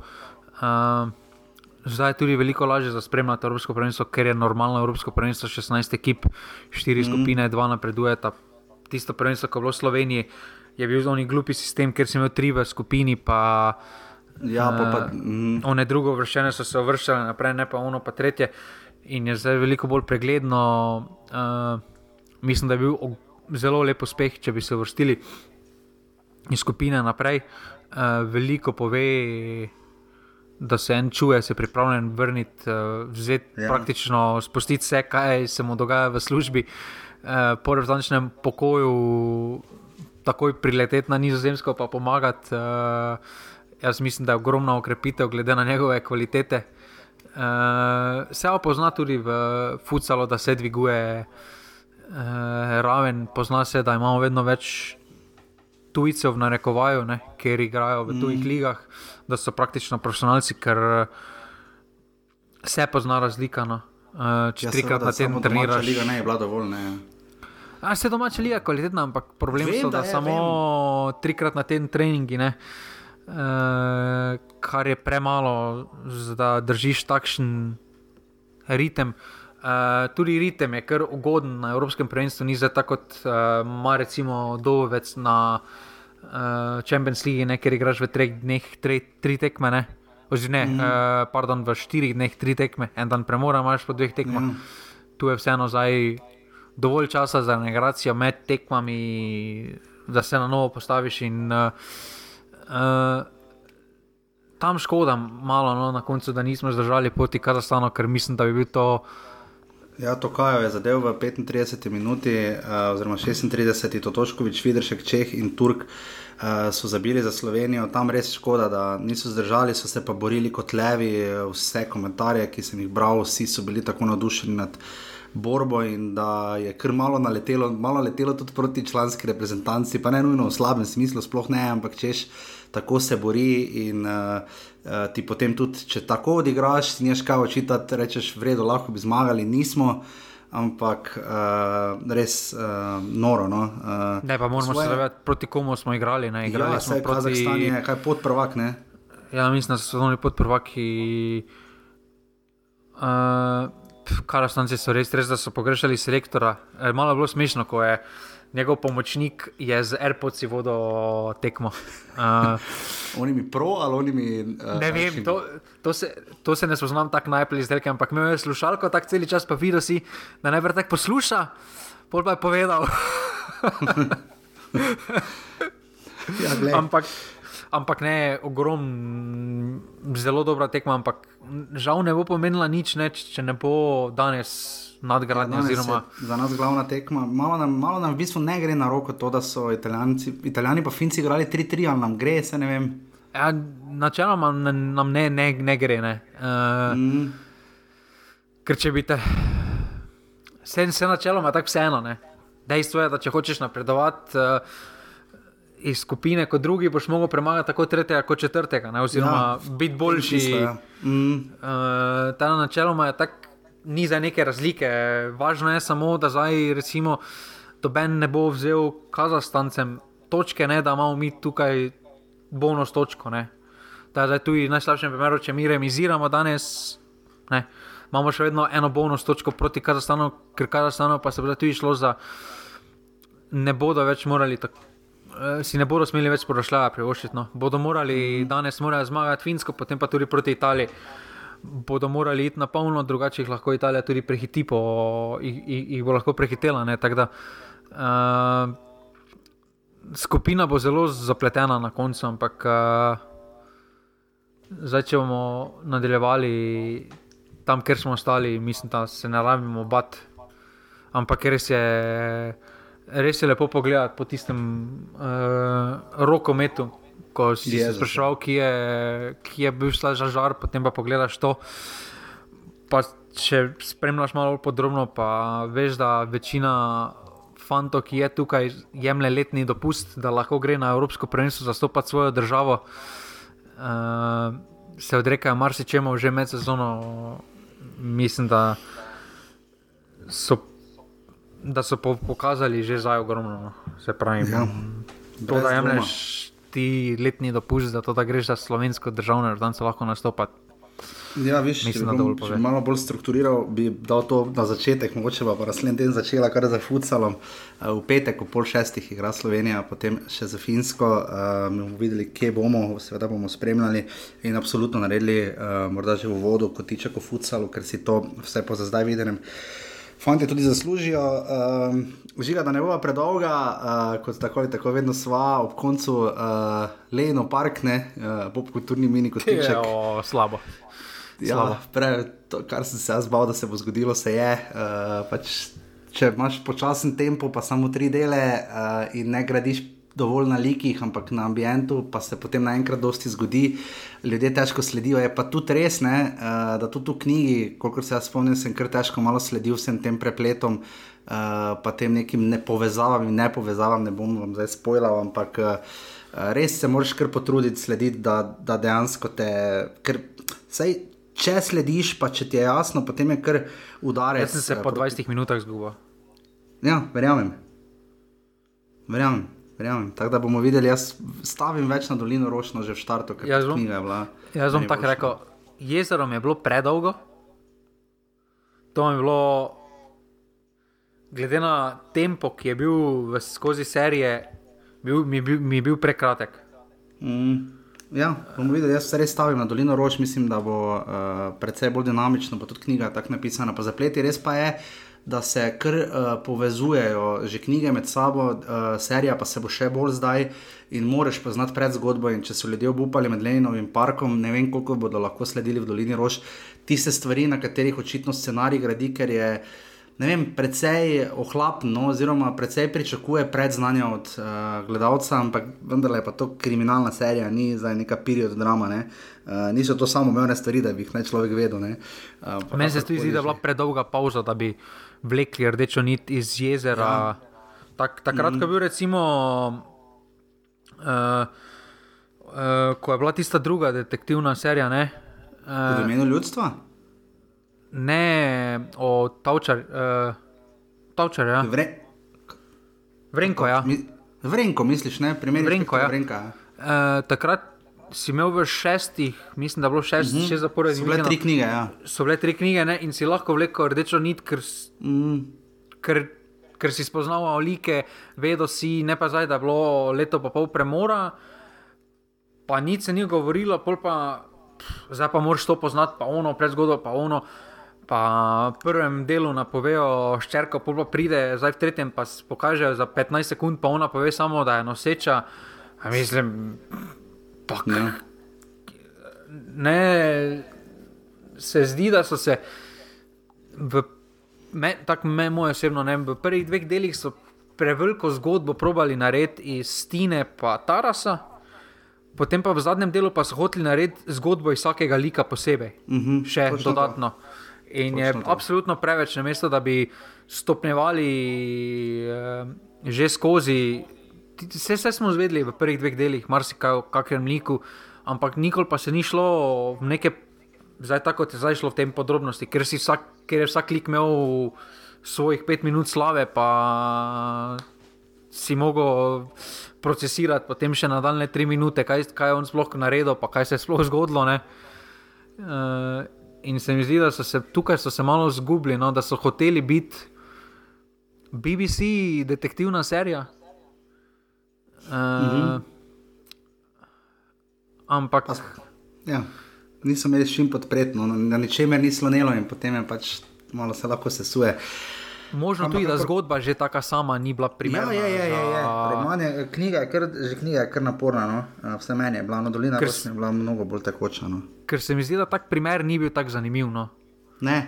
Uh, Zdaj je tudi veliko lažje za spremljati Evropsko prvenstvo, ker je normalno Evropsko prvenstvo 16 ekip, 4 mm. skupine, 2 napredujeta. Tisto prvenstvo, ko je bilo v Sloveniji, je bil zelo glupi sistem, ker si imel tri v skupini. Pa, ja, pa, pa, mm. One druge vršene so se vršile naprej, ne pa ono, pa tretje. In je zdaj veliko bolj pregledno. Uh, mislim, da je bil zelo lep uspeh, če bi se vrstili iz skupine naprej. Uh, veliko pove da se en čuje, se pripravljen vrniti, uh, vzeti ja. praktično, spustiti vse, kaj se mu dogaja v službi, uh, po resničnem pokoju, takoj prileteti na nizozemsko, pa pomagati. Uh, jaz mislim, da je ogromna okrepitev, glede na njegove kvalitete. Uh, se opozna tudi v futsalu, da se dviguje uh, raven, pozna se, da imamo vedno več tujcev v narekovaju, ne, ker igrajo v tujih mm. ligah, da so praktično profesionalci, ker se pozna razlika. No. Uh, če ja, trikrat na teden treniraš, liga ne je bila dovolj. Ne. A se domača liga kvalitetna, ampak problem je, da, da je, samo vem. trikrat na teden treningi, ne, uh, kar je premalo, da držiš takšen ritem. Uh, tudi ritem je kar ugoden na Evropskem prvenstvu, ni za tako kot uh, ima recimo Dovec na uh, Champions League, ne, ker igraš v treh dneh tre, tri tekme, ne, oziroma ne, mm. uh, pardon, v štirih dneh tri tekme, en dan premora imaš po dveh tekmah. Mm. Tu je vseeno zdaj dovolj časa za regeneracijo med tekmami, da se na novo postaviš. In, uh, uh, tam škoda malo no, na koncu, da nismo zdržali poti Kazahstanu, ker mislim, da bi bil to. Ja, to kaj je zadev v 35 minuti, uh, oziroma 36, to Toškovič, Vidršek, Čeh in Turk uh, so zabili za Slovenijo. Tam res škoda, da niso zdržali, so se pa borili kot levi. Vse komentarje, ki sem jih bral, vsi so bili tako navdušeni nad borbo in da je kar malo naletelo, malo letelo tudi proti članski reprezentanci, pa ne nujno v slabem smislu, sploh ne, ampak češ tako se bori in uh, uh, ti potem tudi, če tako odigraš, si neš kaj očitati, rečeš, v redu, lahko bi zmagali, nismo. Ampak uh, res uh, noro. No? Uh, ne, pa moramo svoje... se zavedati, proti komu smo igrali. Ne? igrali ja, smo proti Kazahstanu, je kaj podprvak. Ne? Ja, mislim, da so oni podprvaki. Uh, Karastanci so res, res, da so pogrešali selektora. E, malo je bilo smešno, ko je njegov pomočnik z AirPods vodil tekmo. Uh, oni mi pro ali oni mi. Uh, ne vem, to, to, se, to se ne spoznam tako najprej izdelke, ampak imel je slušalko tako cel čas, pa videl si, da najprej tako posluša, pol pa je povedal. ja, ampak, ampak ne, ogromno, zelo dobra tekma, ampak žal ne bo pomenila nič, ne, če ne bo danes nadgradnja. Oziroma... Za nas glavna tekma. Malo nam, malo nam v bistvu ne gre na roko to, da so italijanci, italijani pa finci igrali 3-3, ali nam gre, se ne vem. Ja, načeloma nam ne, ne, ne gre. Ne. Uh, mm. Ker če bi te. Vse, vse načeloma je tako vseeno. Ne. Dejstvo je, da če hočeš napredovati. Uh, Iz skupine, kot drugi, boš mogel premagati tako tretjega, kot četrtega, ne, oziroma ja, biti boljši. Isto, ja. mm. uh, ta načeloma je tako ni za neke razlike. Važno je samo, da zdaj, recimo, doben ne bo vzel kazahstancem točke, ne, da imamo mi tukaj bonus točko. Ne. Da je zdaj tu v najslabšem primeru, če mi remiziramo danes, ne, imamo še vedno eno bonus točko proti Kazahstanu, ker Kazahstanu pa se bo tudi šlo za. Ne bodo več morali tako. Eh, si ne bodo smeli več porošljati, privoščiti. No. Bodo morali danes zmagati Finsko, potem pa tudi proti Italiji bodo morali iti na polno, drugače jih lahko Italija tudi prehiti, jih, jih, jih bo lahko prehitela. Da, uh, skupina bo zelo zapletena na koncu, ampak uh, zdaj, če bomo nadaljevali tam, kjer smo ostali, mislim, da se ne rabimo bati. Ampak res je, res je lepo pogledati po tistem uh, rokometu ko si se sprašval, ki je, ki je bil žar, potem pa pogledaš to. Pa če spremljaš malo podrobno, pa veš, da večina fantov, ki je tukaj, jemlje letni dopust, da lahko gre na Evropsko prvenstvo zastopati svojo državo. Uh, se odrekajo marsičemu že med sezono, mislim, da so, da so pokazali že zdaj ogromno. No. Se pravi, ja, to, da jemliš ti letni dopust, da, to, da greš za slovensko državno reprezentance lahko nastopati. Ja, viš, Mislim, da bom, malo bolj strukturiral bi dal to na začetek, mogoče pa naslednji teden začela kar za futsalom. Eh, v petek, v pol šestih, igra Slovenija, potem še za Finsko. Uh, bomo videli, kje bomo, seveda bomo spremljali in absolutno naredili, uh, morda že v vodu, kot tiče o futsalu, ker si to vse po zdaj videnem fanti tudi zaslužijo. Um, Žiga, da ne bo predolga, uh, kot tako ali tako vedno sva ob koncu uh, Leno Park, ne, uh, popkulturni mini kot tiče. Ja, slabo. Ja, pre, to, kar sem se jaz bal, da se bo zgodilo, se je. Uh, pač, če imaš počasen tempo, pa samo tri dele uh, in ne gradiš dovolj na likih, ampak na ambientu, pa se potem naenkrat dosti zgodi, ljudje težko sledijo. Je pa tudi res, ne, uh, da tudi v knjigi, koliko se jaz spomnim, sem kar težko malo sledil vsem tem prepletom. Uh, pa tem nekim nepovezavam in nepovezavam, ne bom vam zdaj spojil, ampak uh, res se moraš kar potruditi slediti, da, da dejansko te. Ker, sej, če slediš, pa če ti je jasno, potem je kar udarec. Jaz sem se po 20 minutah zgubil. Ja, verjamem. Verjamem. Verjamem. Tako da bomo videli, jaz stavim več na dolino ročno, že v štartu, ker Jaz je bom- knjiga bila. Jaz bom tako rekel, jezero mi je bilo predolgo. To mi je bilo, glede na tempo, ki je bil v, skozi serije, bil, mi, bil, mi je bil prekratek. Mm. Ja, bomo videli, jaz res stavim na dolino rož, mislim, da bo uh, precej bolj dinamično, pa tudi knjiga tako napisana. Pa zapleti res pa je, da se kar uh, povezujejo že knjige med sabo, uh, serija pa se bo še bolj zdaj in moraš poznati pred zgodbo. In če so ljudje obupali med Leninovim parkom, ne vem, koliko bodo lahko sledili v dolini rož, tiste stvari, na katerih očitno scenarij gradi, ker je. Ne vem, precej ohlapen, no, oziroma precej pričakuje predznanja od uh, gledalca, ampak vendar je pa to kriminalna serija, ni za neka period drama. Ne. Uh, niso to samo umevne stvari, da bi jih naj človek vedel. ne. Uh, pa Meni se tudi zdi, da je bila predolga pauza, da bi vlekli rdečo nit iz jezera. Ja. Tak, takrat, mm. ko je bil recimo, uh, uh, ko je bila tista druga detektivna serija, ne, V imenu ljudstva? ne o Tavčar, uh, Tavčar, ja. Vre, Vrenko, ja. mi, vrenko, misliš, ne? Primer Vrenko, ja. Vrenka. Uh, takrat si imel v šestih, mislim, da je bilo šest, mm -hmm. šest zaporednih. So bile tri knjige, ja. so bile tri knjige ne, in si lahko vlekel rdečo nit, ker, Mm, ker, ker si spoznal like, vedel si, ne pa zdaj, da je bilo leto pa pol premora, pa nič se ni govorilo, pol pa pff, zdaj pa moraš to poznati, pa ono, predzgodbo, pa ono. Pa v prvem delu napovejo ščerko, pol pa pride, zdaj v tretjem pa pokažejo za 15 sekund, pa ona pove samo, da je noseča. A mislim, pa ja. ne, se zdi, da so se, v, me, tako me, moje osebno, ne, v prvih dveh delih so preveliko zgodbo probali narediti iz Stine in Tarasa, potem pa v zadnjem delu pa so hoteli narediti zgodbo iz vsakega lika posebej, Mhm, še točno to. dodatno. In je Točno to. absolutno preveč, namesto da bi stopnjevali eh, že skozi. Vse, vse smo zvedeli v prvih dveh delih, marsikaj o kakrem liku, ampak nikoli pa se ni šlo v neke, zdaj tako kot je zdaj šlo v tem podrobnosti, ker, vsak, ker je vsak lik imel svojih pet minut slave, pa si mogel procesirati potem še nadaljne tri minute, kaj, kaj je on sploh naredil, pa kaj se je sploh zgodilo. ne. Uh, in se mi zdi, da so se tukaj so se malo zgubili, no, da so hoteli biti BBC detektivna serija. Uh, -hmm. Ampak Ja, niso imeli s čim podpreti, no, na ničemer ni slonelo in potem je pač malo se lahko sesuje. možno Ampak tudi, da zgodba že taka sama ni bila Ja, primerna. je, je, je, je. za- Roman je, knjiga je kar, že knjiga je kar naporna, no. Eh, vse meni je bila, no, dolina Ker je bila mnogo bolj tekoča. No. Ker se mi zdi, da tak primer ni bil tako zanimiv. No. Ne.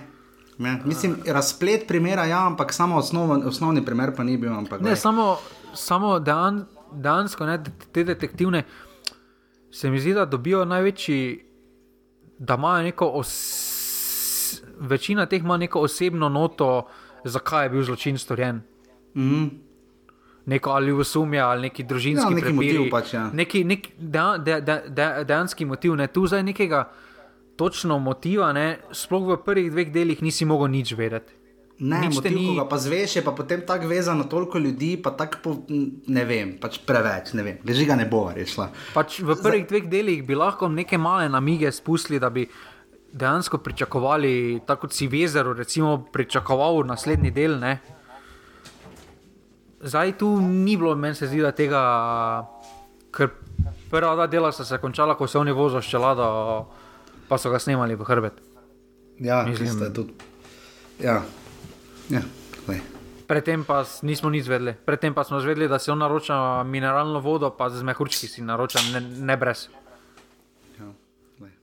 Ne. Mislim, razplet primera, ja, ampak samo osnoven, osnovni primer pa ni bil. Ampak, Ne, glej. samo, samo dejan, dejansko ne, te detektivne se mi zdi, da dobijo največji, da imajo neko os, večina teh ima neko osebno noto, zakaj je bil zločin storjen. Mhm. Neko ali v sumju, ali neki družinski Ja, neki prepiri. motiv pač, ja. Neki nek, dejan, de, de, de, dejanski motiv, ne tu zdaj nekega točno motiva, ne, sploh v prvih dveh delih nisi mogel nič vedeti. Ne, motiv, ni- ko ga pa zveš, je pa potem tako vezano toliko ljudi, pa tako po, ne vem, pač preveč, ne vem, leži ga ne bo rešila. Pač v prvih dveh delih bi lahko neke male namige spustili, da bi dejansko pričakovali, tako kot si v jezeru, recimo, pričakoval naslednji del. Ne? Zdaj tu ni bilo, meni se zdi, da tega, ker prva dva dela sta se končala, ko se oni vozijo s čelado, pa so ga snemali v hrbet. Ja, mislim, da je tudi. Ja. Ja, glej. Predtem pa nismo nič vedeli. Predtem pa smo zvedeli, da se on naroča mineralno vodo, pa z mehurčki si naroča, ne, ne brez. Ja, glej.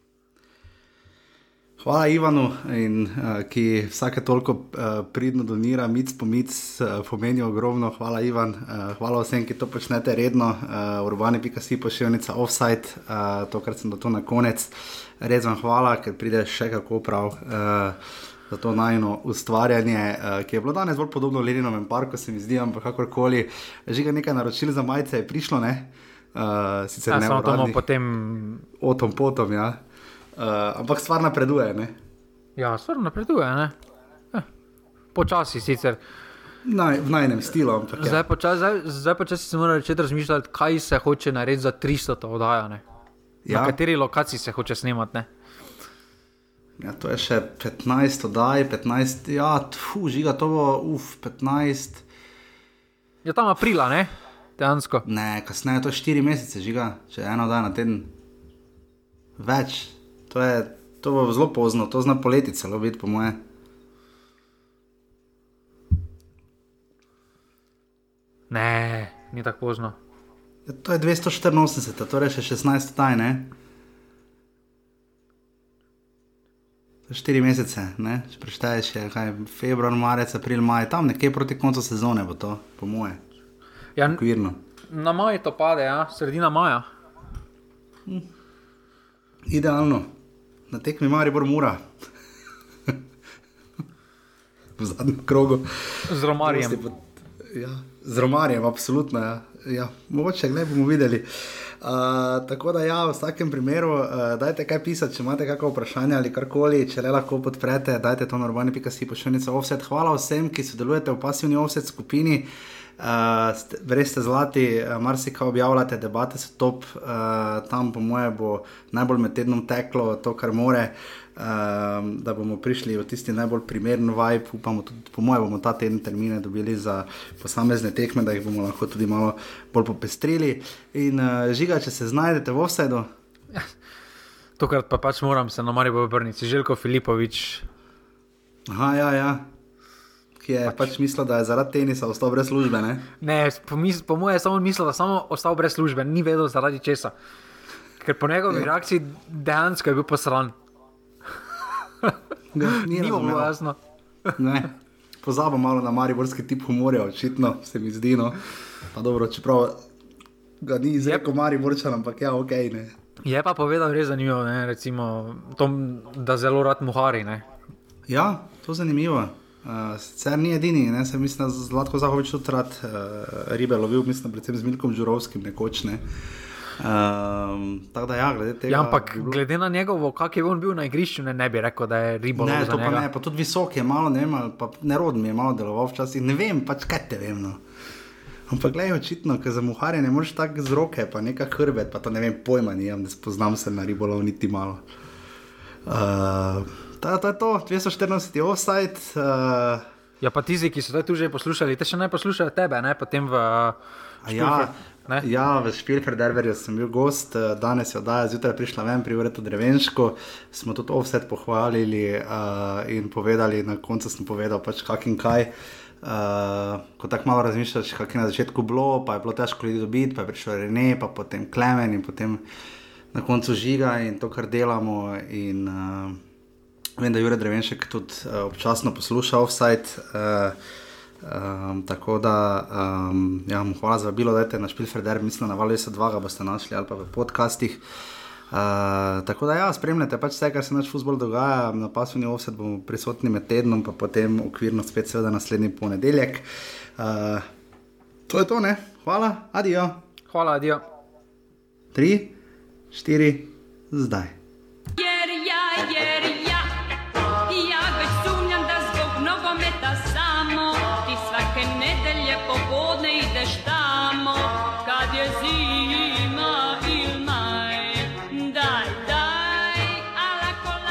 Hvala Ivanu, in, uh, ki vsake toliko uh, pridno donira, mic po mic, uh, pomeni ogromno. Hvala Ivan, uh, hvala vsem, ki to počnete redno, uh, urbani.si pošiljnica offside, uh, to, kar sem dal na konec. Res vam hvala, ker pride še kako prav. Uh, Za to najno ustvarjanje, uh, ki je bilo danes bolj podobno Leninovem parku, se mi zdi, ampak kakorkoli, že ga nekaj naročil za majice je prišlo, ne? Uh, sicer Ja, ne samo potem. o tom potom, ja. Uh, ampak stvar napreduje, ne? Ja, stvar napreduje, ne? Eh, počasi sicer. Naj, v najnem stilu, ampak ja. Zdaj počasi, zdaj, zdaj počasi se mora začeti razmišljati, kaj se hoče narediti za 300 oddaja. Ne? Ja. Na kateri lokaciji se hoče snemati. Ne? Ja. To je še 15 oddaj, 15, ja, fu, žiga, to bo, uf, 15, Je tam aprila, ne? Dejansko. ne, kasneje to je 4 mesece, žiga, če eno dan na teden. Več, to je, to bo zelo pozno, to zna poleti celo biti, po moje. Ne, ni tako pozno. Ja, to je 284, torej še 16 oddaj, ne? 4 mesece, ne? če prešteješ, je, kaj, februar, marec, april, maj, tam nekje proti koncu sezone bo to, po moje, Ja, okvirno. na maju to pade, ja? sredina maja. Idealno, na tekmi Maribor mura. v zadnjem krogu. Z romarjem. Pot- Ja, z romarjem, absolutno. Ja. Ja, mogoče gledaj, bomo videli. Uh, tako da, ja, v vsakem primeru, uh, dajte kaj pisati, če imate kakšno vprašanje ali karkoli, če le lahko podprete, dajte to na urbani.si pošiljnica offset. Hvala vsem, ki sodelujete v pasivni offset skupini. Uh, res ste zlati, uh, marsikaj objavljate, debate so top, uh, tam po moje bo najbolj med tednom teklo to, kar more. Um, da bomo prišli v tisti najbolj primeren vibe, upamo, tudi, po mojem, bomo ta teden termine dobili za posamezne tekme, da jih bomo lahko tudi malo bolj popestrili. In uh, žiga, če se znajdete v offsetu, Tokrat pa pač moram se na Marijo obrniti, Željko Filipovič. aha, ja, ja. ki je pač, pač mislil, da je zaradi tenisa ostal brez službe. Ne? Ne, po, po mojem je samo mislil, da je samo ostal brez službe, ni vedel zaradi česa. Ker po njegovi Ja. reakciji dejansko je bil posran. Ni bilo jasno. Pozabo malo na mariborski tip humorja, očitno se mi zdi. No. Pa dobro, čeprav ga ni izrekel Mariborčan, ampak ja, ok. Ne. Je pa povedal res zanimivo, ne, recimo, to, da zelo rad muhari. Ne. Ja, to je zanimivo. Uh, sicer ni edini, ne, se mislim, da Zlatko Zahovič tudi rad uh, ribe lovil, mislim, predvsem z Milkom Žurovskim nekoč. Ne. Um, tako da ja, glede tega. Ja, ampak bi bilo- glede na njegovo, kak je on bil na igrišču, ne, ne bi rekel, da je ribolov Ne, to pa njega. ne, pa tudi visok je, malo ne vem, pa nerod mi je malo deloval včasih, ne vem, pač kaj te vem. No. Ampak gledaj, očitno, ker za muharje ne moreš tako z roke, pa neka hrbet, pa to ne vem, pojma nimam, ne spoznam se na ribolov niti malo. Uh, to, to je to, 214 offside. Uh, Ja, pa tisti, ki so zdaj tu že poslušali, te še naj poslušajo tebe, ne potem v. A Ja, ne? ja, v Špilferderverju sem bil gost, eh, danes je oddaja zjutraj prišla ven pri Uretu Drevenško, smo tudi offset pohvalili uh, in povedali, na koncu sem povedal pač kak in kaj. Uh, ko tako malo razmišljaš, kak je na začetku bilo, pa je bilo težko ljudi dobiti, pa je prišel Rene, pa potem Klemen in potem na koncu žiga in to, kar delamo. In, uh, vem, da Jurek Drevenšek tudi uh, občasno posluša offside. Uh, Um, tako da, um, ja, hvala za bilo, da ste na Špilferder, mislim, na Valju se dva, boste našli ali pa v podcastih. Uh, tako da, ja, spremljate pač vse, kar se naš futbol dogaja, na pasovni offset bomo prisotni med tednom, pa potem okvirno spet, seveda, naslednji ponedeljek. Uh, to je to, ne? Hvala, adijo. Hvala, adijo. Tri, štiri, zdaj.